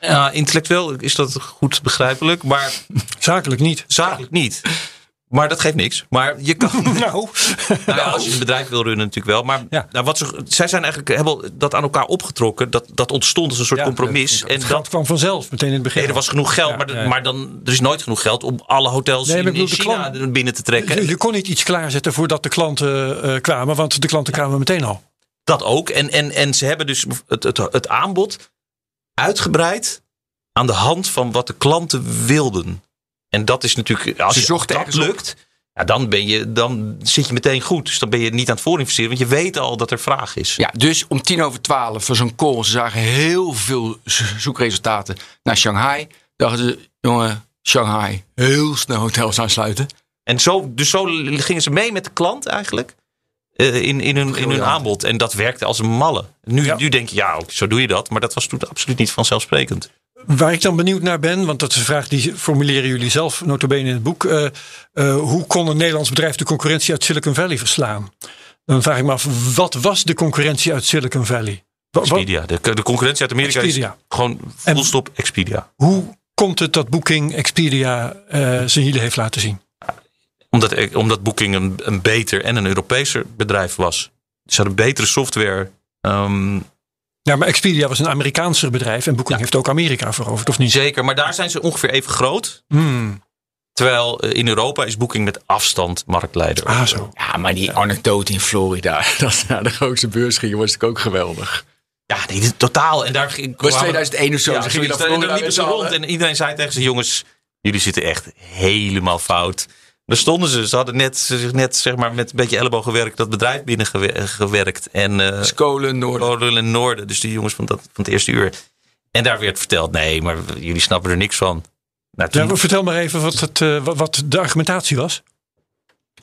C: ja, intellectueel is dat goed begrijpelijk, maar
B: Zakelijk niet.
C: zakelijk niet. Maar dat geeft niks. Maar je kan. <laughs>
B: Nou,
C: Nou ja, als je een bedrijf wil runnen natuurlijk wel. Maar
B: Ja.
C: nou, wat ze, zij zijn eigenlijk hebben dat aan elkaar opgetrokken. Dat, dat ontstond als een soort
B: Ja,
C: compromis.
B: het
C: En
B: geld
C: dat,
B: kwam vanzelf meteen in het begin.
C: nee, er was genoeg geld.
B: Ja,
C: maar, maar dan, er is nooit genoeg geld om alle hotels
B: Nee,
C: in, in China
B: klant-
C: binnen te trekken.
B: Je, je kon niet iets klaarzetten voordat de klanten eh, kwamen, want de klanten kwamen meteen al.
C: Dat ook. En, en, en ze hebben dus het, het, het aanbod uitgebreid aan de hand van wat de klanten wilden. En dat is natuurlijk, als je
A: zochten
C: dat lukt, ja, dan, ben je, dan zit je meteen goed. Dus dan ben je niet aan het voorinvesteren, want je weet al dat er vraag is.
A: Ja, dus om tien over twaalf voor zo'n call. Ze zagen heel veel zo- zoekresultaten naar Shanghai. Dachten ze, jongen, Shanghai, heel snel hotels aansluiten.
C: En zo, dus zo gingen ze mee met de klant eigenlijk. eh, in, in, hun, in hun aanbod. En dat werkte als een malle. Nu,
B: Ja.
C: nu denk je, ja, zo doe je dat. Maar dat was toen absoluut niet vanzelfsprekend.
B: Waar ik dan benieuwd naar ben, want dat is een vraag die formuleren jullie zelf notabene in het boek. eh, eh, hoe kon een Nederlands bedrijf de concurrentie uit Silicon Valley verslaan? Dan vraag ik me af, wat was de concurrentie uit Silicon Valley? Wa-
C: Expedia. De, de concurrentie uit Amerika
B: Expedia.
C: is gewoon
B: En-
C: full stop Expedia.
B: hoe komt het dat Booking Expedia eh, zijn hielen heeft laten zien?
C: Omdat, omdat Booking een, een beter en een Europeeser bedrijf was. Ze hadden betere software. Ehm,
B: Ja, maar Expedia was een Amerikaanser bedrijf en Booking heeft ook Amerika veroverd, of niet?
C: zeker, maar daar zijn ze ongeveer even groot.
B: Hmm.
C: Terwijl eh, in Europa is Booking met afstand marktleider.
B: Ah, zo.
A: Ja, maar die anekdote in Florida, <laughs> dat ze naar de grootste beurs gingen, was natuurlijk ook geweldig.
C: Ja, nee, dit- totaal. En daar ging-
A: was
C: kwamen-
A: 2001 of zo.
C: Ja,
A: ze gingen
C: liepen ze
A: z'n
C: rond en iedereen zei tegen ze: jongens, jullie zitten echt helemaal fout. Daar stonden ze. Ze hadden net, zich net zeg maar, met een beetje ellebooggewerkt dat bedrijf binnengewerkt. En eh
A: Skolen, Noorden.
C: Noorden en Noorden, dus die jongens van, dat, van het eerste uur. En daar werd verteld: nee, maar jullie snappen er niks van. Nou, toen,
B: Ja, maar vertel maar even wat, het, eh, wat, de argumentatie was.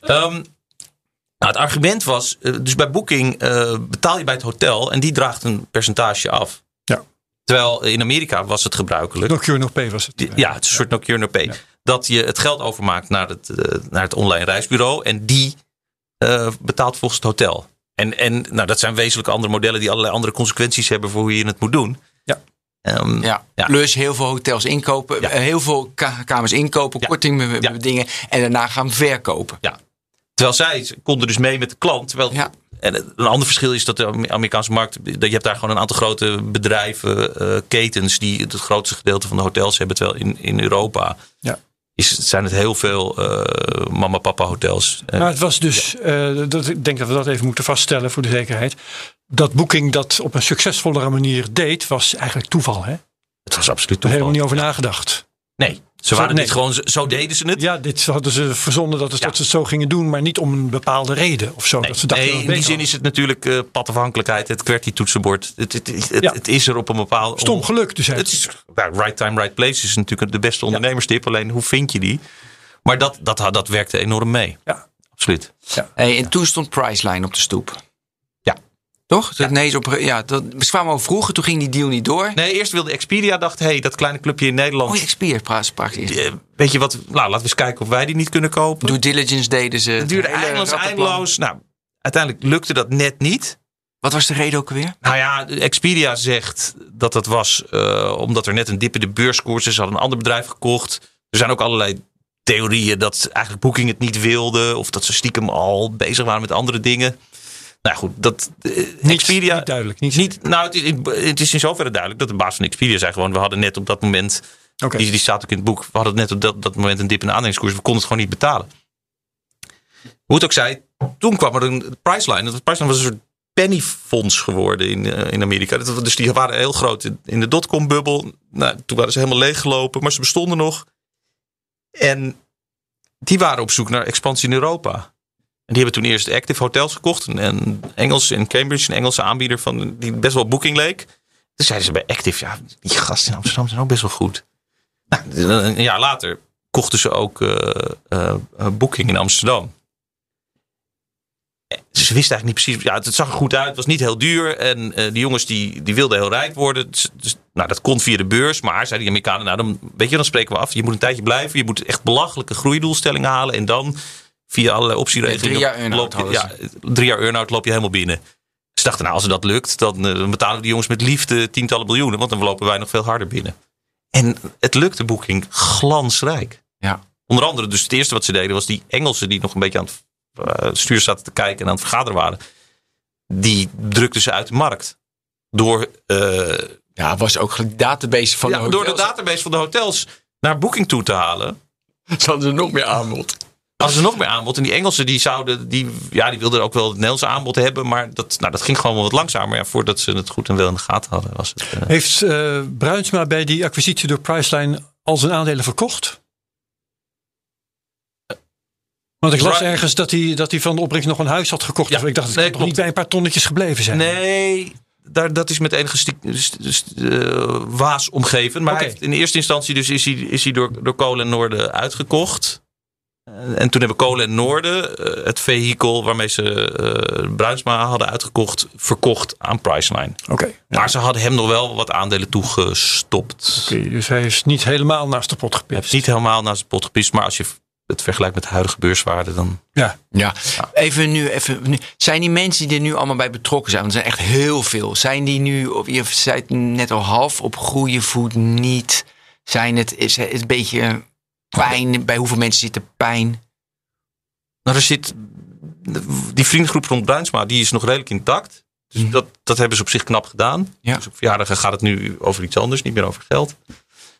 C: Ehm, Nou, het argument was, eh, dus bij Booking eh, betaal je bij het hotel en die draagt een percentage af.
B: Ja.
C: Terwijl in Amerika was het gebruikelijk.
B: No Cure No Pay was het.
C: Ja, het is een soort no cure no pay. Dat je het geld overmaakt naar het, eh, naar het online reisbureau. En die eh, betaalt volgens het hotel. En, en nou, dat zijn wezenlijk andere modellen die allerlei andere consequenties hebben voor hoe je het moet doen.
B: Ja.
C: Ehm,
A: Ja.
C: Ja.
A: Plus heel veel hotels inkopen,
C: Ja.
A: eh, heel veel ka- kamers inkopen,
C: Ja.
A: korting
C: Ja.
A: dingen en daarna gaan verkopen.
C: Terwijl zij konden dus mee met de klant. Terwijl,
A: Ja.
C: En een ander verschil is dat de Ame- Amerikaanse markt. Dat je hebt daar gewoon een aantal grote bedrijven, eh, ketens. die het grootste gedeelte van de hotels hebben. Terwijl in, in Europa
B: Ja.
C: Is, zijn het heel veel eh, mama-papa hotels. Eh,
B: Maar het was dus, eh, dat, ik denk dat we dat even moeten vaststellen voor de zekerheid. Dat Booking dat op een succesvollere manier deed, was eigenlijk toeval. Hè? Er
C: het was absoluut
B: is helemaal
C: toeval.
B: niet over nagedacht.
C: Nee, ze waren
B: nee.
C: niet gewoon. Zo, deden ze het.
B: Ja, dit hadden ze verzonnen dat, het,
C: Ja.
B: dat ze het zo gingen doen, maar niet om een bepaalde reden of zo.
C: Nee,
B: dat ze dachten
C: nee,
B: dat
C: in
B: het
C: die zin is het natuurlijk eh padafhankelijkheid. Het QWERTY-toetsenbord. Het, het, het, het,
B: Ja.
C: het is er op een bepaald...
B: was. Stom geluk dus.
C: Het is, nou, right time, right place is natuurlijk de beste ondernemerstip. Alleen hoe vind je die? Maar dat, dat, dat werkte enorm mee.
B: Ja.
C: Absoluut.
A: Hey, en toen stond Priceline op de stoep. Toch? Ja. Nee, op, ja, dat, we kwamen al vroeger, toen ging die deal niet door.
C: Nee, eerst wilde Expedia, dacht, hé, hey, dat kleine clubje in Nederland.
A: Oh, Expedia sprak
C: eh, weet je wat, nou, laten we eens kijken of wij die niet kunnen kopen.
A: Due diligence deden ze.
C: Het duurde eindeloos, eindeloos. Nou, uiteindelijk lukte dat net niet.
A: Wat was de reden ook weer?
C: Nou ja, Expedia zegt dat dat was eh, omdat er net een dip in de beurskoers is. Ze hadden een ander bedrijf gekocht. Er zijn ook allerlei theorieën dat eigenlijk Booking het niet wilde. Of dat ze stiekem al bezig waren met andere dingen. Nou goed, dat eh,
B: Niet, duidelijk. Niet,
C: Niet, nou, het is, het is in zoverre duidelijk dat de baas van Expedia zei gewoon... we hadden net op dat moment,
B: Oké.
C: die, die staat ook in het boek... we hadden net op dat, dat moment een dip in de. We konden het gewoon niet betalen. Hoe het ook zij, toen kwam er een Priceline. Dat Priceline was een soort pennyfonds geworden in, eh, in Amerika. Dat- Dus die waren heel groot in, in de dotcom-bubbel. Nou, toen waren ze helemaal leeggelopen, maar ze bestonden nog. En die waren op zoek naar expansie in Europa. En die hebben toen eerst Active Hotels gekocht. Een, Engels in Cambridge, een Engelse aanbieder van, die best wel Booking leek. Toen zeiden ze bij Active, ja, die gasten in Amsterdam zijn ook best wel goed. Nou, een jaar later kochten ze ook eh, Booking in Amsterdam. Ze wisten eigenlijk niet precies. Ja, het zag er goed uit. Het was niet heel duur. En eh, die jongens die, die wilden heel rijk worden. Dus, dus, nou, dat kon via de beurs. Maar zeiden die Amerikanen, nou, dan, weet je, dan spreken we af. Je moet een tijdje blijven. Je moet echt belachelijke groeidoelstellingen halen. En dan via allerlei optieregelingen.
A: drie jaar earn-out
C: loop Ja, drie jaar earn-out loop je helemaal binnen. Ze dachten, nou, als dat lukt, dan, eh, dan betalen we die jongens met liefde tientallen miljoenen. Want dan lopen wij nog veel harder binnen. En het lukte Booking glansrijk.
A: Ja.
C: Onder andere, dus het eerste wat ze deden was die Engelsen die nog een beetje aan het eh, stuur zaten te kijken en aan het vergaderen waren. Die drukten ze uit de markt. Door, eh,
A: Ja, was ook de database van
C: ja,
A: de
C: door de
A: hotels.
C: database van de hotels naar Booking toe te halen.
A: Ze hadden er nog meer aanbod.
C: Hadden ze nog meer aanbod. En die Engelsen die zouden, die, ja, die wilden ook wel het Nederlandse aanbod hebben. Maar dat, nou, dat ging gewoon wel wat langzamer. Ja, voordat ze het goed en wel in de gaten hadden. Was het, eh,
B: Heeft eh, Bruinsma bij die acquisitie door Priceline al zijn aandelen verkocht? Want ik las ergens dat hij, dat hij van de opbrengst nog een huis had gekocht.
C: Ja,
B: ik dacht, het
C: nee,
B: kan toch niet bij een paar tonnetjes gebleven zijn.
C: Nee, daar, dat is met enige stiek, st- st- eh, waas omgeven. Maar hij heeft in eerste instantie dus is hij, is hij door, door Kolen en Noorden uitgekocht. En, en toen hebben Kolen en Noorden eh, het vehikel waarmee ze eh, Bruinsma hadden uitgekocht, verkocht aan Priceline.
B: Oké.
C: Maar ze hadden hem nog wel wat aandelen toegestopt.
B: Oké, dus hij is niet helemaal naast de pot gepist.
C: niet helemaal naast de pot gepiest, maar als je het vergelijkt met de huidige beurswaarde, dan
B: Ja.
A: Ja, even nu, even nu. Zijn die mensen die er nu allemaal bij betrokken zijn, want er zijn echt heel veel. Zijn die nu, of je zei het net al half, op goede voet niet? Zijn het, is het een beetje pijn? Bij hoeveel mensen zit er pijn?
C: Nou, er zit. Die vriendengroep rond Bruinsma, die is nog redelijk intact. Dus dat, dat hebben ze op zich knap gedaan.
A: Ja.
C: Dus op verjaardagen gaat het nu over iets anders, niet meer over geld.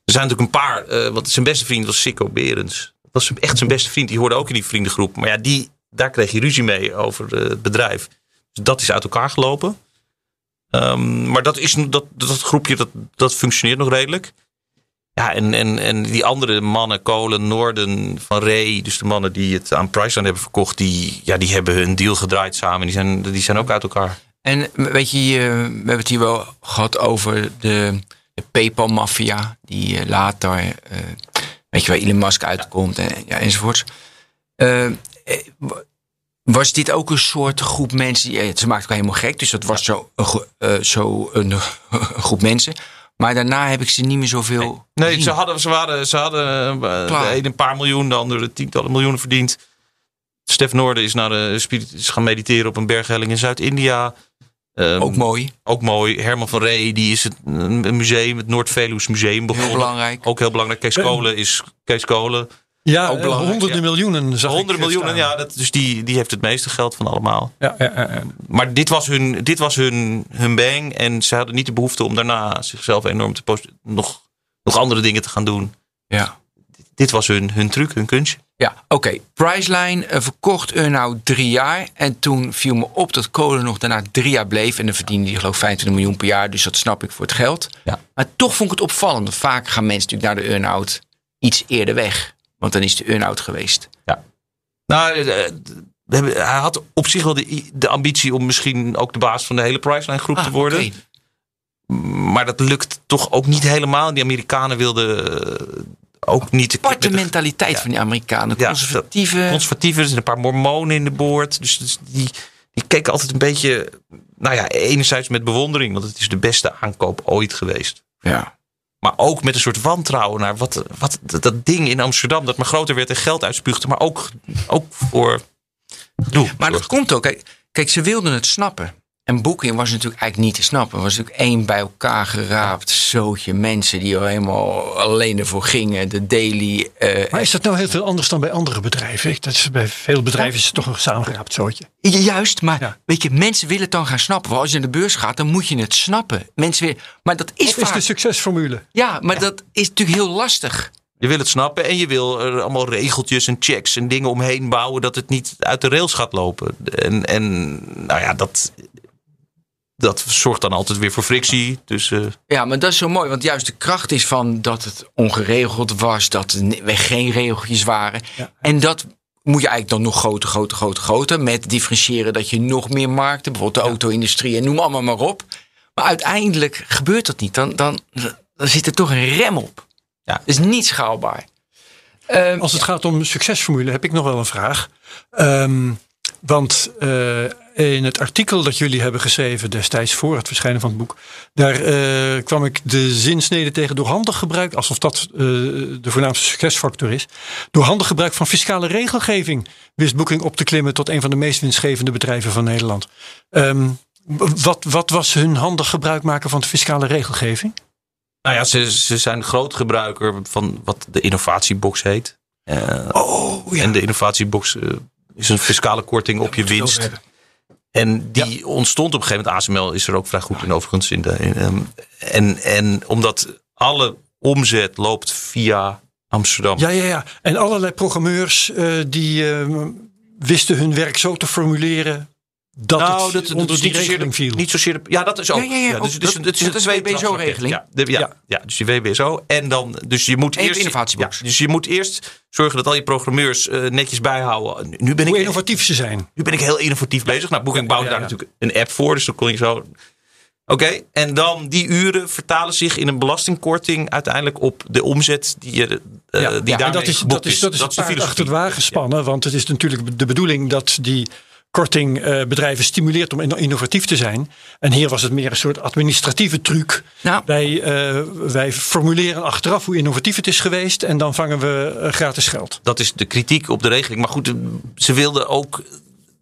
C: Er zijn natuurlijk een paar, eh, want zijn beste vriend was Sikko Berends. Dat was echt zijn beste vriend, die hoorde ook in die vriendengroep. Maar ja, die, daar kreeg je ruzie mee over eh, het bedrijf. Dus dat is uit elkaar gelopen. Ehm, maar dat, is, dat, dat groepje, dat, dat functioneert nog redelijk. Ja, en, en, en die andere mannen, Kolen, Noorden, Van Rey, dus de mannen die het aan Priceline hebben verkocht, die, ja, die hebben hun deal gedraaid samen. Die zijn, die zijn ook uit elkaar.
A: En weet je, eh, we hebben het hier wel gehad over de, de PayPal-maffia, die eh, later, eh, weet je, waar Elon Musk uitkomt en, ja, enzovoorts. Was dit ook een soort groep mensen? Die, ze maakte elkaar helemaal gek, dus dat was zo, eh, zo een <laughs> groep mensen. Maar daarna heb ik ze niet meer zoveel.
C: Nee,
A: gezien.
C: ze hadden, ze waren, ze hadden eh,
A: Klaar.
C: de een paar miljoen, de andere tientallen miljoenen verdiend. Stef Noorden is, naar de, spirit- is gaan mediteren op een berghelling in Zuid-India. Ehm,
A: Ook mooi,
C: Ook mooi. Herman van Ree, die is het, een museum, het Noord-Veluws Museum begonnen.
A: heel belangrijk.
C: Ook heel belangrijk. Kees Kolen is Kees Kolen.
B: Ja,
A: Ook
B: eh,
A: belangrijk,
B: honderden
C: ja.
B: miljoenen zag
C: Honderden miljoenen, ja. Dat, dus die, die heeft het meeste geld van allemaal.
B: Ja, ja, ja.
C: Maar dit was hun, dit was hun, hun bang. En ze hadden niet de behoefte om daarna zichzelf enorm te post- nog, nog andere dingen te gaan doen.
A: Ja.
C: Dit was hun, hun truc, hun kunstje.
A: Ja, oké. Priceline eh, verkocht er nou drie jaar. En toen viel me op dat Kolen nog daarna drie jaar bleef. En dan verdiende hij geloof ik 25 miljoen per jaar. Dus dat snap ik voor het geld.
C: Ja.
A: Maar toch vond ik het opvallend. Vaak gaan mensen natuurlijk naar de earn-out iets eerder weg. Want dan is de earn-out geweest.
C: Nou, eh, we hebben- hij had op zich wel de, de ambitie om misschien ook de baas van de hele Priceline groep te
A: Ah,
C: worden. Maar dat lukt toch ook niet helemaal. Die Amerikanen wilden eh, ook niet...
A: Aparte
C: de-
A: mentaliteit van die Amerikanen.
C: Ja,
A: Conservatieve.
C: conservatieven. Er zijn een paar mormonen in de boord. Dus, dus die, die keken altijd een beetje... Nou ja, enerzijds met bewondering. Want het is de beste aankoop ooit geweest.
A: ja.
C: Maar ook met een soort wantrouwen naar wat, wat dat, ding in Amsterdam. Dat maar groter werd en geld uitspuugde. Maar ook, ook voor... Doe.
A: Maar dat komt ook. Kijk, kijk, ze wilden het snappen. En Booking was natuurlijk eigenlijk niet te snappen. Het was natuurlijk één bij elkaar geraapt zootje mensen die er helemaal alleen ervoor gingen. De daily. eh,
B: Maar is dat nou heel veel anders dan bij andere bedrijven? Ik- Dat is, bij veel bedrijven is het toch een samengeraapt zootje.
A: Ju- Juist, maar
B: Ja.
A: weet je, mensen willen het dan gaan snappen. Want als je naar de beurs gaat, dan moet je het snappen. Mensen willen, maar dat is
B: Wat is de succesformule?
A: ja, maar dat is natuurlijk heel lastig.
C: Je wil het snappen en je wil er allemaal regeltjes en checks en dingen omheen bouwen dat het niet uit de rails gaat lopen. En, en nou ja, dat, dat zorgt dan altijd weer voor frictie. Dus eh,
A: Ja, maar dat is zo mooi. Want juist de kracht is van dat het ongeregeld was. Dat er geen regeltjes waren.
B: Ja.
A: En dat moet je eigenlijk dan nog groter, groter, groter, groter. Met differentiëren dat je nog meer markten. Bijvoorbeeld de auto-industrie en noem allemaal maar op. Maar uiteindelijk gebeurt dat niet. Dan, dan, dan zit er toch een rem op.
C: Ja.
A: Het is niet schaalbaar. Ehm,
B: Als het gaat om succesformule heb ik nog wel een vraag. Ehm, want eh, in het artikel dat jullie hebben geschreven destijds voor het verschijnen van het boek, daar eh, kwam ik de zinsnede tegen door handig gebruik, alsof dat eh, de voornaamste succesfactor is. Door handig gebruik van fiscale regelgeving wist Booking op te klimmen tot een van de meest winstgevende bedrijven van Nederland. Ehm, wat, wat was hun handig gebruik maken van de fiscale regelgeving?
C: nou ja, ze, ze zijn groot gebruiker van wat de innovatiebox heet.
B: Oh
C: En de innovatiebox is een fiscale korting op je winst. En die ontstond op een gegeven moment. ASML is er ook vrij goed in overigens. In de, in, ehm, en, en omdat alle omzet loopt via Amsterdam.
B: Ja, ja, ja. En allerlei programmeurs eh, die eh, wisten hun werk zo te formuleren dat
C: nou,
B: het
C: dat, dat is
B: die
C: niet zozeer,
B: regeling viel.
C: niet zozeer de- ja, dat is ook.
A: Ja, ja, ja,
C: dus,
A: ook.
C: dus,
A: Dat-
C: het is
A: dat is
C: een
A: de WBSO-regeling.
C: Ja, de- ja,
B: Ja.
C: ja. dus die WBSO. En dan, dus je moet
A: de
C: eerst.
A: innovatiebox.
C: ja, dus je moet eerst zorgen dat al je programmeurs eh, netjes bijhouden. Nu ben
B: Hoe
C: ik
B: innovatief ze zijn.
C: nu ben ik heel innovatief bezig. Nou, Booking
B: Ja,
C: bouwt
B: ja,
C: daar
B: ja.
C: natuurlijk een app voor. Dus dan kon je zo... Oké, en dan die uren vertalen zich in een belastingkorting uiteindelijk op de omzet die, je,
B: Ja,
C: die
B: dat is, dat is, dat is,
C: de
B: het paard
C: filosofie.
B: achter het wagen spannen. Want het is natuurlijk de bedoeling dat die korting eh, bedrijven stimuleert om inno- innovatief te zijn. En hier was het meer een soort administratieve truc.
A: Nou.
B: Wij, eh, wij formuleren achteraf hoe innovatief het is geweest. En dan vangen we eh, gratis geld.
C: Dat is de kritiek op de regeling. Maar goed, ze wilden ook...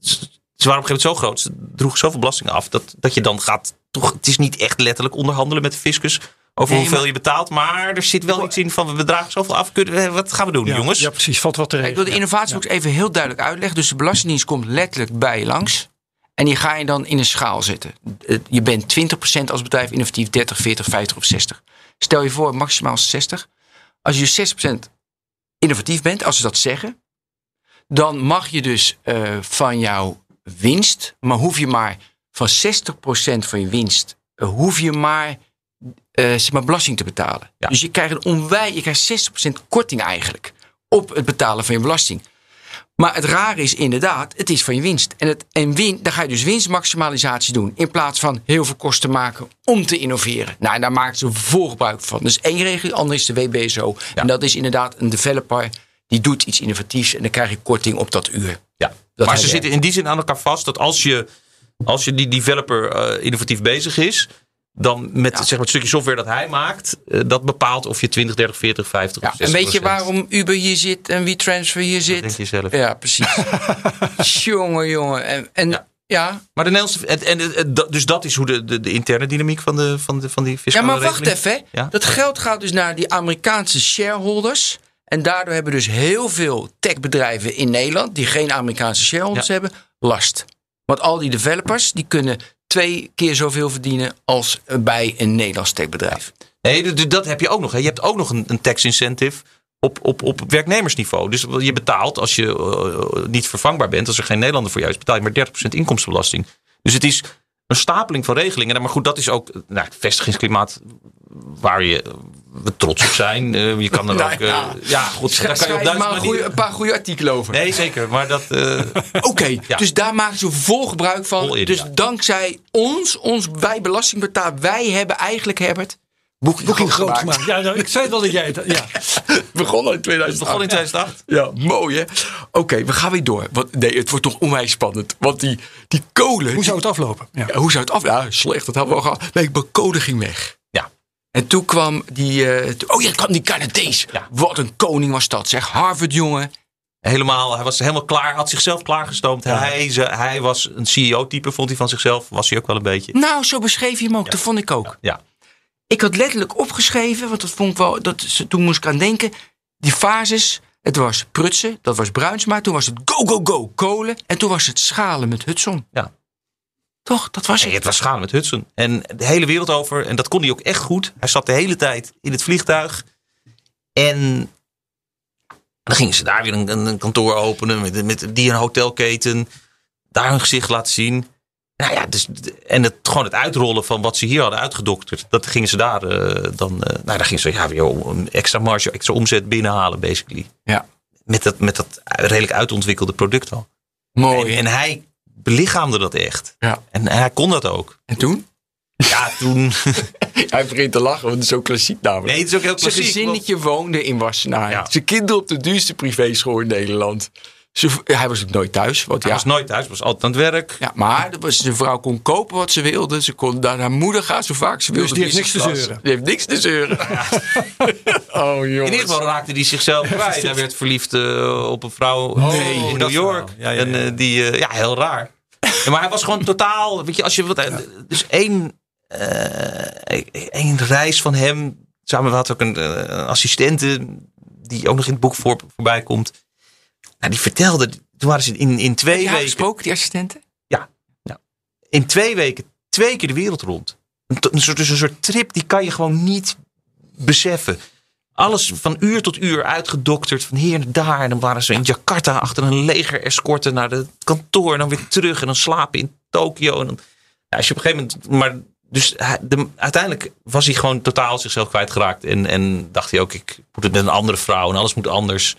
C: Ze ze waren op een gegeven moment zo groot. Ze droegen zoveel belasting af. Dat, dat je dan gaat... Toch, het is niet echt letterlijk onderhandelen met de fiscus. Over
A: Nee,
C: hoeveel
A: maar-
C: je betaalt. Maar er zit wel iets in van... We bedragen zoveel af. Kunnen we, wat gaan we doen,
B: Ja,
C: jongens?
B: Ja, precies. Valt wat te
A: Ik wil
B: regelen.
A: de innovatiebox even heel duidelijk uitleggen. Dus de Belastingdienst komt letterlijk bij je langs. En die ga je dan in een schaal zetten. Eh, Je bent 20% als bedrijf innovatief, 30, 40, 50 of 60. Stel je voor, maximaal 60. Als je 60% innovatief bent, als ze dat zeggen, dan mag je dus eh, van jouw winst, maar hoef je maar van 60% van je winst, eh, hoef je maar, zeg maar belasting te betalen.
C: Ja.
A: Dus je krijgt een onwij, je krijgt 60% korting eigenlijk op het betalen van je belasting. Maar het rare is inderdaad, het is van je winst. En, het, en win, dan ga je dus winstmaximalisatie doen. In plaats van heel veel kosten maken om te innoveren. Nou, en daar maken ze vol gebruik van. Dus één regel, de andere is de WBSO. En dat is inderdaad een developer die doet iets innovatiefs en dan krijg je korting op dat uur.
C: Ja,
A: Dat
C: maar ze zitten in die zin aan elkaar vast dat als je, als je die developer eh, innovatief bezig is, dan met zeg maar, het stukje software dat hij maakt, eh, dat bepaalt of je 20, 30, 40, 50
A: Ja,
C: of
A: en
C: 60
A: weet je waarom Uber hier zit en WeTransfer hier zit?
C: denk je zelf.
A: Ja, precies. <laughs> jongen, jongen. En, en
C: Ja.
A: ja.
C: Maar de Nederlandse, en, en, en dat- dus dat is hoe de, de, de interne dynamiek van, de, van, de, van die
A: Ja,
C: fiscale
A: maar wacht even. hè.
C: Ja?
A: Dat geld gaat dus naar die Amerikaanse shareholders. En daardoor hebben dus heel veel techbedrijven in Nederland, die geen Amerikaanse shareholders
C: Ja.
A: hebben, last. Want al die developers, die kunnen twee keer zoveel verdienen als bij een Nederlands techbedrijf.
C: Nee, dat heb je ook nog. Hè. Je hebt ook nog een, een tax incentive op, op, op werknemersniveau. Dus je betaalt als je eh, niet vervangbaar bent, als er geen Nederlander voor jou is, betaal je maar 30% inkomstenbelasting. Dus het is een stapeling van regelingen. Maar goed, dat is ook nou, het vestigingsklimaat waar je eh, we trots op zijn. Eh, je kan er <laughs>
A: Nou
C: ook. eh,
A: ja.
C: ja, goed, daar kan je op
A: Schrijf
C: duizend
A: maar een, goeie-
C: manieren-
A: een paar goede artikelen over.
C: Nee, zeker. Maar dat. eh, <laughs>
A: Oké,
C: Ja.
A: dus daar maken ze vol gebruik van.
C: Vol in,
A: dus
C: ja.
A: dankzij ons, ons, wij belastingbetaal, wij hebben eigenlijk, Herbert, Booking
B: groot
A: gemaakt.
B: gemaakt. Ja, nou, ik zei het wel dat jij het... Ja. <laughs>
A: Begonnen in
C: het
A: 2008.
C: begon in 2008.
A: Ja, mooi hè. Oké, we gaan weer door. Want, nee, het wordt toch onwijs spannend. Want die, die kolen...
B: Hoe zou het aflopen? Ja.
A: Ja, hoe zou het af? Ja, slecht, dat hebben we al gehad. Nee, mijn code ging weg. En toen kwam die... eh, oh ja, kwam die Canadees.
C: Ja.
A: Wat een koning was dat, zeg. Harvard jongen.
C: Helemaal, hij was helemaal klaar, had zichzelf klaargestoomd. Hij, ze, hij was een CEO-type, vond hij van zichzelf. Was hij ook wel een beetje.
A: Nou, zo beschreef je hem ook. Dat vond ik ook.
C: Ja.
A: Ik had letterlijk opgeschreven, want dat vond ik wel, dat, toen moest ik aan denken. Die fases, het was prutsen, dat was Bruinsma. Toen was het go, go, go, kolen. En toen was het schalen met Hudson.
C: Ja.
A: Toch, dat was het.
C: het was schade met Hudson. En de hele wereld over. En dat kon hij ook echt goed. Hij zat de hele tijd in het vliegtuig. En dan gingen ze daar weer een, een kantoor openen. Met, met die een hotelketen. Daar hun gezicht laten zien. Nou ja, dus, en het, gewoon het uitrollen van wat ze hier hadden uitgedokterd. Dat gingen ze daar eh, dan. eh, nou, daar gingen ze ja, weer een extra marge, extra omzet binnenhalen, basically.
A: Ja.
C: Met dat, met dat redelijk uitontwikkelde product al.
A: Mooi.
C: En, en hij belichaamde dat echt.
A: Ja.
C: En hij kon dat ook.
A: En toen?
C: Ja, toen. <laughs>
A: Hij begint te lachen, want het is zo klassiek namelijk.
C: Nee, het is ook heel
A: Zijn
C: klassiek. want-
A: gezinnetje woonde in Wassenaar.
C: Ja.
A: Zijn kinderen op de duurste privéschool in Nederland. Ze, hij was ook nooit thuis. Want
C: Hij
A: ja,
C: was nooit thuis, hij was altijd aan het werk.
A: ja, maar was- zijn vrouw kon kopen wat ze wilde. Ze kon naar haar moeder gaan zo vaak ze wilde.
B: die heeft niks te zeuren.
A: Die heeft niks te zeuren. <laughs> oh jongens.
C: In ieder geval raakte hij zichzelf kwijt. Hij werd verliefd eh, op een vrouw
B: Nee,
C: in New York.
B: Ja, ja, ja.
C: En eh, die, eh, ja, heel raar. Ja, maar hij was gewoon totaal, weet je, als je wat, dus één, eh, één reis van hem. Samen had ook een, een assistente die ook nog in het boek voor, voorbij komt. Nou, die vertelde, toen waren ze in, in twee
A: haar
C: weken.
A: gesproken, die assistenten?
C: in twee weken twee keer de wereld rond. Een, soort, dus een soort trip, die kan je gewoon niet beseffen. Alles van uur tot uur uitgedokterd, van hier naar daar. En dan waren ze in Jakarta achter een leger escorten naar het kantoor. En dan weer terug en dan slapen in Tokio. En dan, ja, als je op een gegeven moment... Maar dus de, uiteindelijk was hij gewoon totaal zichzelf kwijtgeraakt. En, en dacht hij ook, ik moet het met een andere vrouw. En alles moet anders.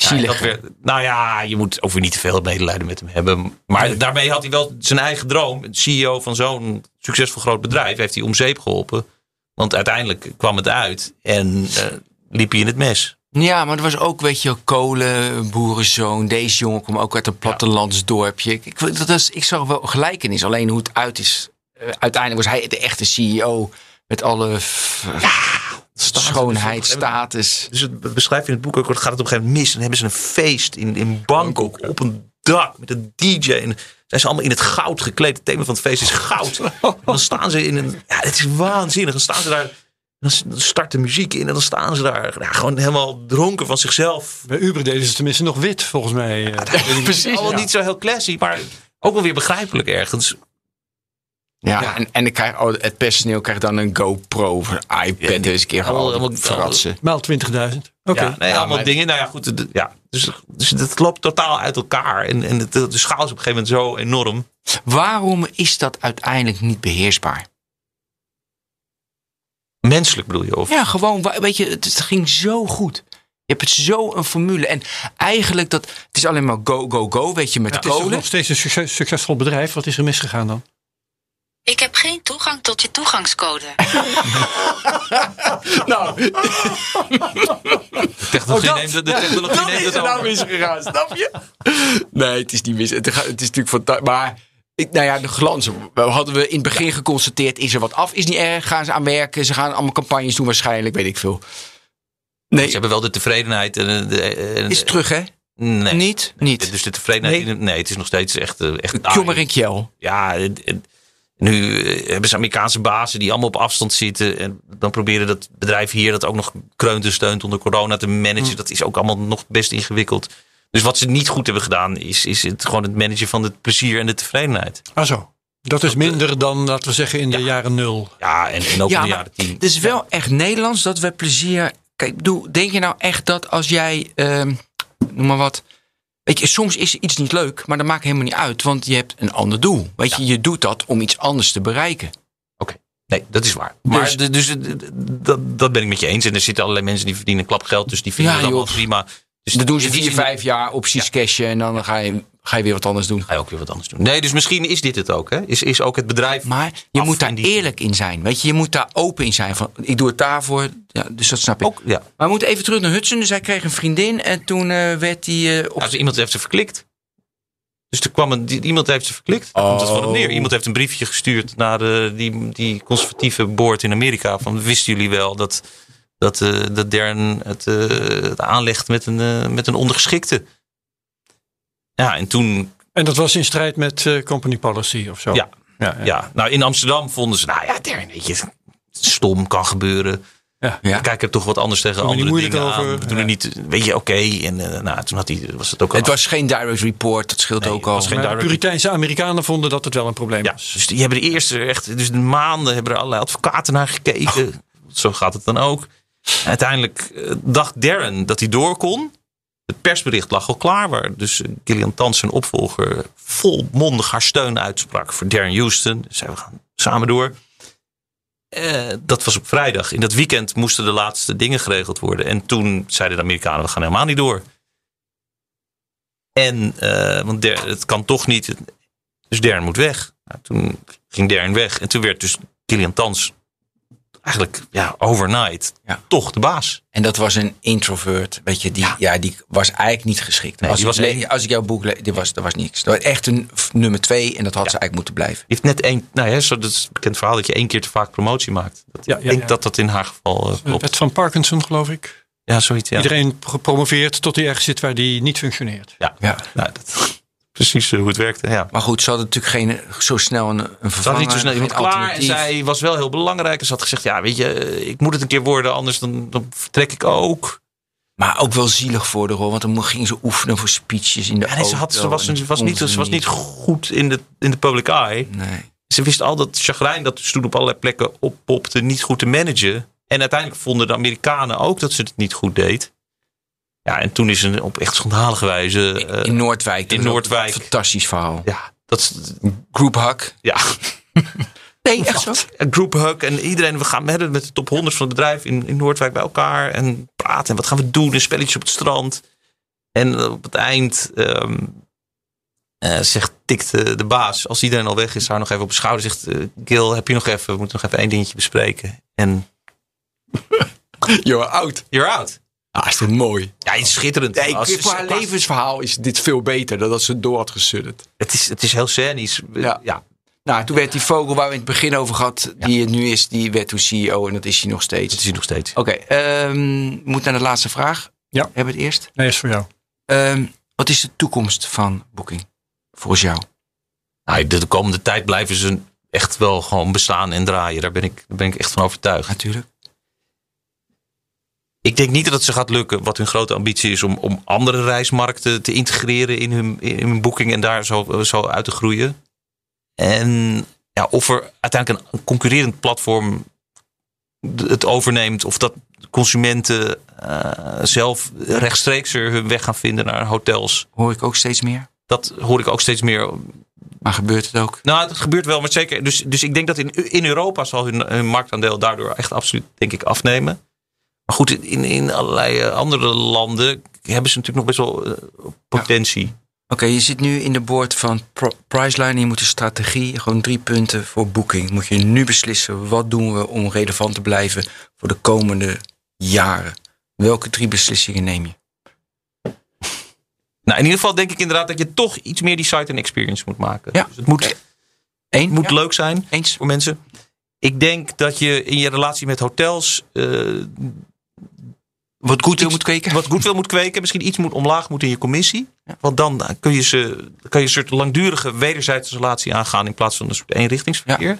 C: Ja,
A: Zielig.
C: dat werd- nou ja, je moet weer niet te veel medelijden met hem hebben. Maar daarmee had hij wel zijn eigen droom. CEO van zo'n succesvol groot bedrijf heeft hij om zeep geholpen. Want uiteindelijk kwam het uit en eh, liep hij in het mes.
A: Ja, maar er was ook, weet je, wel, kolen, boerenzoon. Deze jongen kwam ook uit een plattelandsdorpje. Ik, ik, dat is, ik zag wel gelijkenis, alleen hoe het uit is. Eh, uiteindelijk was hij de echte CEO met alle f- schoonheid, status.
C: Dus het beschrijft in het boek ook, gaat het op een gegeven moment mis. En dan hebben ze een feest in, in Bangkok op een dak met een DJ. En zijn ze allemaal in het goud gekleed. Het thema van het feest is goud. <laughs> En dan staan ze in een. Ja, het is waanzinnig. Dan staan ze daar. Dan start de muziek in en dan staan ze daar ja, gewoon helemaal dronken van zichzelf.
B: Bij Uber deden ze tenminste nog wit, volgens mij.
A: Precies.
C: Allemaal
A: Ja.
C: niet zo heel classy, maar ook wel weer begrijpelijk ergens.
A: Ja,
C: Ja.
A: en, en ik krijg, oh, het personeel krijgt dan een GoPro of een iPad.
C: Ja,
A: een keer
C: allemaal-
A: gewoon
C: allemaal-
A: fratsen.
B: Maal 20.000. Oké.
C: Ja, nee,
A: Ja,
C: allemaal
A: maar-
C: dingen. Nou ja, goed. ja. Dus, dus het loopt totaal uit elkaar. En, en de, de schaal is op een gegeven moment zo enorm.
A: Waarom is dat uiteindelijk niet beheersbaar?
C: Menselijk bedoel je? Of?
A: Ja, gewoon, weet je, het, het ging zo goed. Je hebt het zo een formule. En eigenlijk, dat, het is alleen maar go, go, go, weet je, met
B: Het is nog steeds een succes- succesvol bedrijf. Wat is er misgegaan dan?
D: Ik heb geen toegang tot je toegangscode. <laughs>
A: Nou,
C: De technologie
A: Oh, dat-
C: neemt het, de technologie
A: dat
C: neemt
A: is
C: het
A: er nou misgegaan, snap je? Nee, het is niet mis. Het, gaat- het is natuurlijk fantastisch. Maar, ik, nou ja, de glans. Hadden we in het begin geconstateerd, is er wat af? Is niet erg. Gaan ze aan werken. Ze gaan allemaal campagnes doen waarschijnlijk, weet ik veel. Nee,
C: Ze hebben wel de tevredenheid. En, de, en,
A: is het terug hè?
C: nee.
A: Niet? Niet.
C: Dus de tevredenheid.
A: Nee.
C: Het is nog steeds echt. eh, echt
A: Kjommer en Kjell.
C: Ja, en nu eh, hebben ze Amerikaanse bazen die allemaal op afstand zitten. En dan proberen dat bedrijf hier dat ook nog kreunt en steunt onder corona te managen. Dat is ook allemaal nog best ingewikkeld. Dus wat ze niet goed hebben gedaan, is, is het gewoon het managen van het plezier en de tevredenheid.
B: Ah zo. Dat is minder dan, laten we zeggen, in de jaren nul.
C: Ja, en, en ook
A: Ja,
C: in de jaren tien.
A: Het is wel echt Nederlands dat we plezier. Kijk, bedoel, denk je nou echt dat als jij, ehm, noem maar wat. Weet je, soms is iets niet leuk, maar dat maakt helemaal niet uit, want je hebt een ander doel. Weet je, je doet dat om iets anders te bereiken.
C: Nee, dat is waar. Maar
A: Dus-
C: dus, dus, eh, dat, dat ben ik met je eens. En er zitten allerlei mensen die verdienen klapgeld. Dus die vinden
A: Ja,
C: het allemaal prima. Dus
A: Dat doen ze vier, vijf jaar opties cashen en dan ga je, ga je weer wat anders doen.
C: Ga je ook weer wat anders doen. Nee, dus misschien is dit het ook. Hè? Is, is ook het bedrijf.
A: Maar je moet daar eerlijk in zijn. Weet je, je moet daar open in zijn. Van, ik doe het daarvoor. Ja, dus dat snap ik.
C: ook, ja.
A: Maar we moeten even terug naar Hudson. Dus hij kreeg een vriendin en toen eh, werd hij eh, op.
C: Nou, dus iemand heeft ze verklikt. Dus er kwam een, iemand heeft ze verklikt. Daar komt het van op neer.
A: Oh.
C: Iemand heeft een briefje gestuurd naar de, die, die conservatieve board in Amerika. Van wisten jullie wel dat, dat, eh dat Dern het, eh, het aanlegt met een, eh, met een ondergeschikte? Ja, en toen
B: En dat was in strijd met eh, company policy of zo.
C: Ja.
B: ja, ja.
C: Ja, nou in Amsterdam vonden ze, nou ja, Dern, weet je, stom kan gebeuren.
B: Ja.
A: Ja.
C: Kijk er toch wat anders tegen
B: Doen
C: andere dingen aan.
B: over.
C: Doen er
B: Ja.
C: niet, weet je, oké. En eh, nou, toen had hij, was het ook al
A: het was geen direct report, dat scheelt
C: Nee,
A: ook al.
C: was geen
B: Maar de
C: direct-
B: Puriteinse Amerikanen vonden dat het wel een probleem
C: Ja,
B: was.
C: dus die hebben de eerste echt, dus de maanden hebben er allerlei advocaten naar gekeken. Zo gaat het dan ook. En uiteindelijk eh, dacht Darren dat hij door kon. Het persbericht lag al klaar, waar dus Gillian Tans, zijn opvolger, volmondig haar steun uitsprak voor Darren Houston. Dus zei, we gaan samen door. Eh, dat was op vrijdag. In dat weekend moesten de laatste dingen geregeld worden. En toen zeiden de Amerikanen, we gaan helemaal niet door. En, eh, want het kan toch niet. Dus Darren moet weg. Nou, toen ging Darren weg. En toen werd dus Gillian Tans eigenlijk ja, overnight
A: Ja.
C: toch de baas.
A: En dat was een introvert. Weet je, die, ja. die was eigenlijk niet geschikt.
C: Nee,
A: als,
C: die
A: ik
C: was
A: le-
C: één.
A: als ik jouw boek lees, dit was, dat was niks. Dat was echt een f- nummer twee en dat had ze eigenlijk moeten blijven.
C: Heeft net één, nou ja, zo, dat is een bekend verhaal dat je één keer te vaak promotie maakt. Dat,
B: Ja,
C: ik denk
B: ja.
C: dat dat in haar geval eh, klopt.
B: Het van Parkinson, geloof ik.
C: Ja, zoiets. Ja.
B: Iedereen gepromoveerd tot hij ergens zit waar die niet functioneert.
C: Ja,
A: Ja.
C: Nou, dat, precies eh, hoe het werkte. Ja.
A: Maar goed, ze hadden natuurlijk geen eh, zo snel een, een
C: Ze
A: vervanger.
C: niet zo snel iemand klaar. En zij was wel heel belangrijk. En ze had gezegd, ja, weet je, eh, ik moet het een keer worden. Anders dan, dan vertrek ik ook.
A: Maar ook wel zielig voor de rol, want dan ging ze oefenen voor speeches in de
C: Ja, nee, ze, had,
A: auto
C: ze, was, ze, was niet, ze was niet goed in de, in de public eye.
A: Nee.
C: Ze wist al dat chagrijn dat dus toen op allerlei plekken oppopte niet goed te managen. En uiteindelijk vonden de Amerikanen ook dat ze het niet goed deed. Ja, en toen is ze op echt schandalige wijze... eh,
A: in Noordwijk. dat
C: in Noordwijk.
A: Een fantastisch verhaal.
C: ja, dat is,
A: Group hak.
C: ja, <laughs>
A: Nee, echt zo.
C: een group hug. En iedereen, we gaan met, met de top 100 van het bedrijf in, in Noordwijk bij elkaar. En praten. En wat gaan we doen? Een spelletje op het strand. En op het eind ehm, eh, zegt, tikt eh, de baas, als iedereen al weg is, haar nog even op de schouder. Zegt, eh, Gil, heb je nog even, we moeten nog even één dingetje bespreken. En <laughs>
A: You're out.
C: you're out.
A: Ah, is dit mooi.
C: Ja, het is schitterend.
A: Nee,
C: Als-
A: voor haar levensverhaal is dit veel beter dan dat ze door had gesudderd.
C: het, is, het is heel scenisch.
A: Ja.
C: ja.
A: Nou, toen werd die vogel waar we in het begin over gehad, die het nu is, die werd toen CEO en dat is hij nog steeds.
C: Dat is hij nog steeds.
A: Oké, ehm, we moeten naar de laatste vraag.
B: Ja.
A: Hebben we het eerst?
B: Nee, is voor jou.
A: Ehm, wat is de toekomst van Booking? Volgens jou?
C: Nou, de, de komende tijd blijven ze echt wel gewoon bestaan en draaien. Daar ben ik, daar ben ik echt van overtuigd.
A: Natuurlijk.
C: Ik denk niet dat het ze gaat lukken. Wat hun grote ambitie is om, om andere reismarkten te integreren in hun, in hun boeking en daar zo, zo uit te groeien. En ja, of er uiteindelijk een concurrerend platform het overneemt, of dat consumenten eh, zelf rechtstreeks er hun weg gaan vinden naar hotels.
A: Hoor ik ook steeds meer.
C: Dat hoor ik ook steeds meer.
A: Maar gebeurt het ook?
C: Nou, dat gebeurt wel, maar zeker. Dus, dus ik denk dat in, in Europa zal hun, hun marktaandeel daardoor echt absoluut, denk ik, afnemen. Maar goed, in, in allerlei eh, andere landen hebben ze natuurlijk nog best wel eh, potentie.
A: Oké, je zit nu in de boord van Priceline. Je moet een strategie, gewoon drie punten voor boeking. Moet je nu beslissen, wat doen we om relevant te blijven voor de komende jaren? Welke drie beslissingen neem je?
C: Nou, in ieder geval denk ik inderdaad dat je toch iets meer die site en experience moet maken.
A: Ja.
C: Dus het moet,
A: Eén?
C: moet
A: Ja,
C: leuk zijn
A: Eens?
C: voor mensen. Ik denk dat je in je relatie met hotels eh,
A: Wat goed
C: iets-
A: moet kweken?
C: wat goodwill moet kweken. Misschien iets moet omlaag moet in je commissie. Want dan kun je, ze, kan je een soort langdurige wederzijdse relatie aangaan in plaats van een soort eenrichtingsverkeer.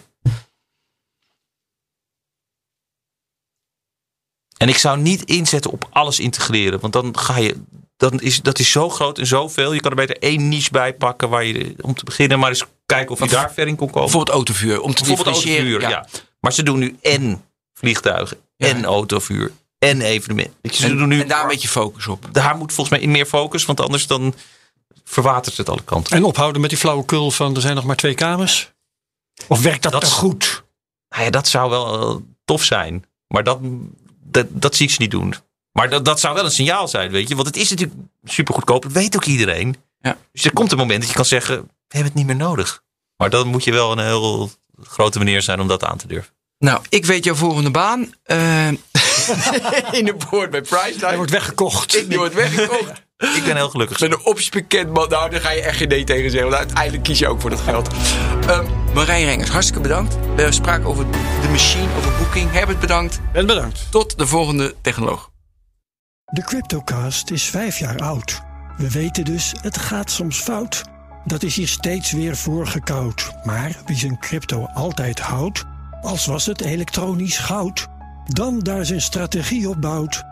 C: En ik zou niet inzetten op alles integreren. Want dan ga je. Dan is, dat is zo groot en zoveel. Je kan er beter één niche bij pakken waar je om te beginnen maar eens kijken of je daar ver in kon komen.
A: Bijvoorbeeld autovuur, om te
C: Bijvoorbeeld autovuur, ja. Maar ze doen nu en vliegtuigen,
A: Ja.
C: en autovuur, en je, Ze doen nu,
A: En daar een beetje focus op.
C: daar moet volgens mij meer focus, want anders dan verwatert het alle kanten.
B: En ophouden met die flauwekul van er zijn nog maar twee kamers? Of werkt dat,
C: Dat is-
B: goed?
C: Nou ja, dat zou wel tof zijn. Maar dat, dat, dat zie ik ze niet doen. Maar dat, dat zou wel een signaal zijn, weet je. Want het is natuurlijk super goedkoop. Dat weet ook iedereen.
A: Ja.
C: Dus er komt een moment dat je kan zeggen, we hebben het niet meer nodig. Maar dan moet je wel een heel grote meneer zijn om dat aan te durven.
A: Nou, ik weet jouw volgende baan. Eh, <laughs> in de boord bij Priceline.
B: Hij wordt weggekocht.
A: Ik die wordt weggekocht. <laughs>
C: Ik ben heel gelukkig.
A: Met een opties bekend man. Nou, daar ga je echt geen nee tegen zeggen. Want uiteindelijk kies je ook voor dat geld. Ehm Marijn Rengers, hartstikke bedankt. We spraken over de machine, over Booking. Herbert, bedankt.
B: En bedankt.
A: Tot de volgende technoloog.
B: De Cryptocast is vijf jaar oud. We weten dus, het gaat soms fout. Dat is hier steeds weer voorgekoud. Maar wie zijn crypto altijd houdt, als was het elektronisch goud, dan daar zijn strategie op bouwt.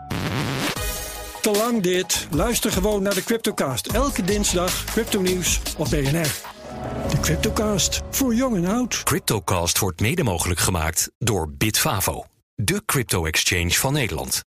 B: Te lang dit. Luister gewoon naar de Cryptocast. Elke dinsdag crypto nieuws op BNR. De Cryptocast, voor jong en oud.
E: Cryptocast wordt mede mogelijk gemaakt door Bitfavo, de crypto-exchange van Nederland.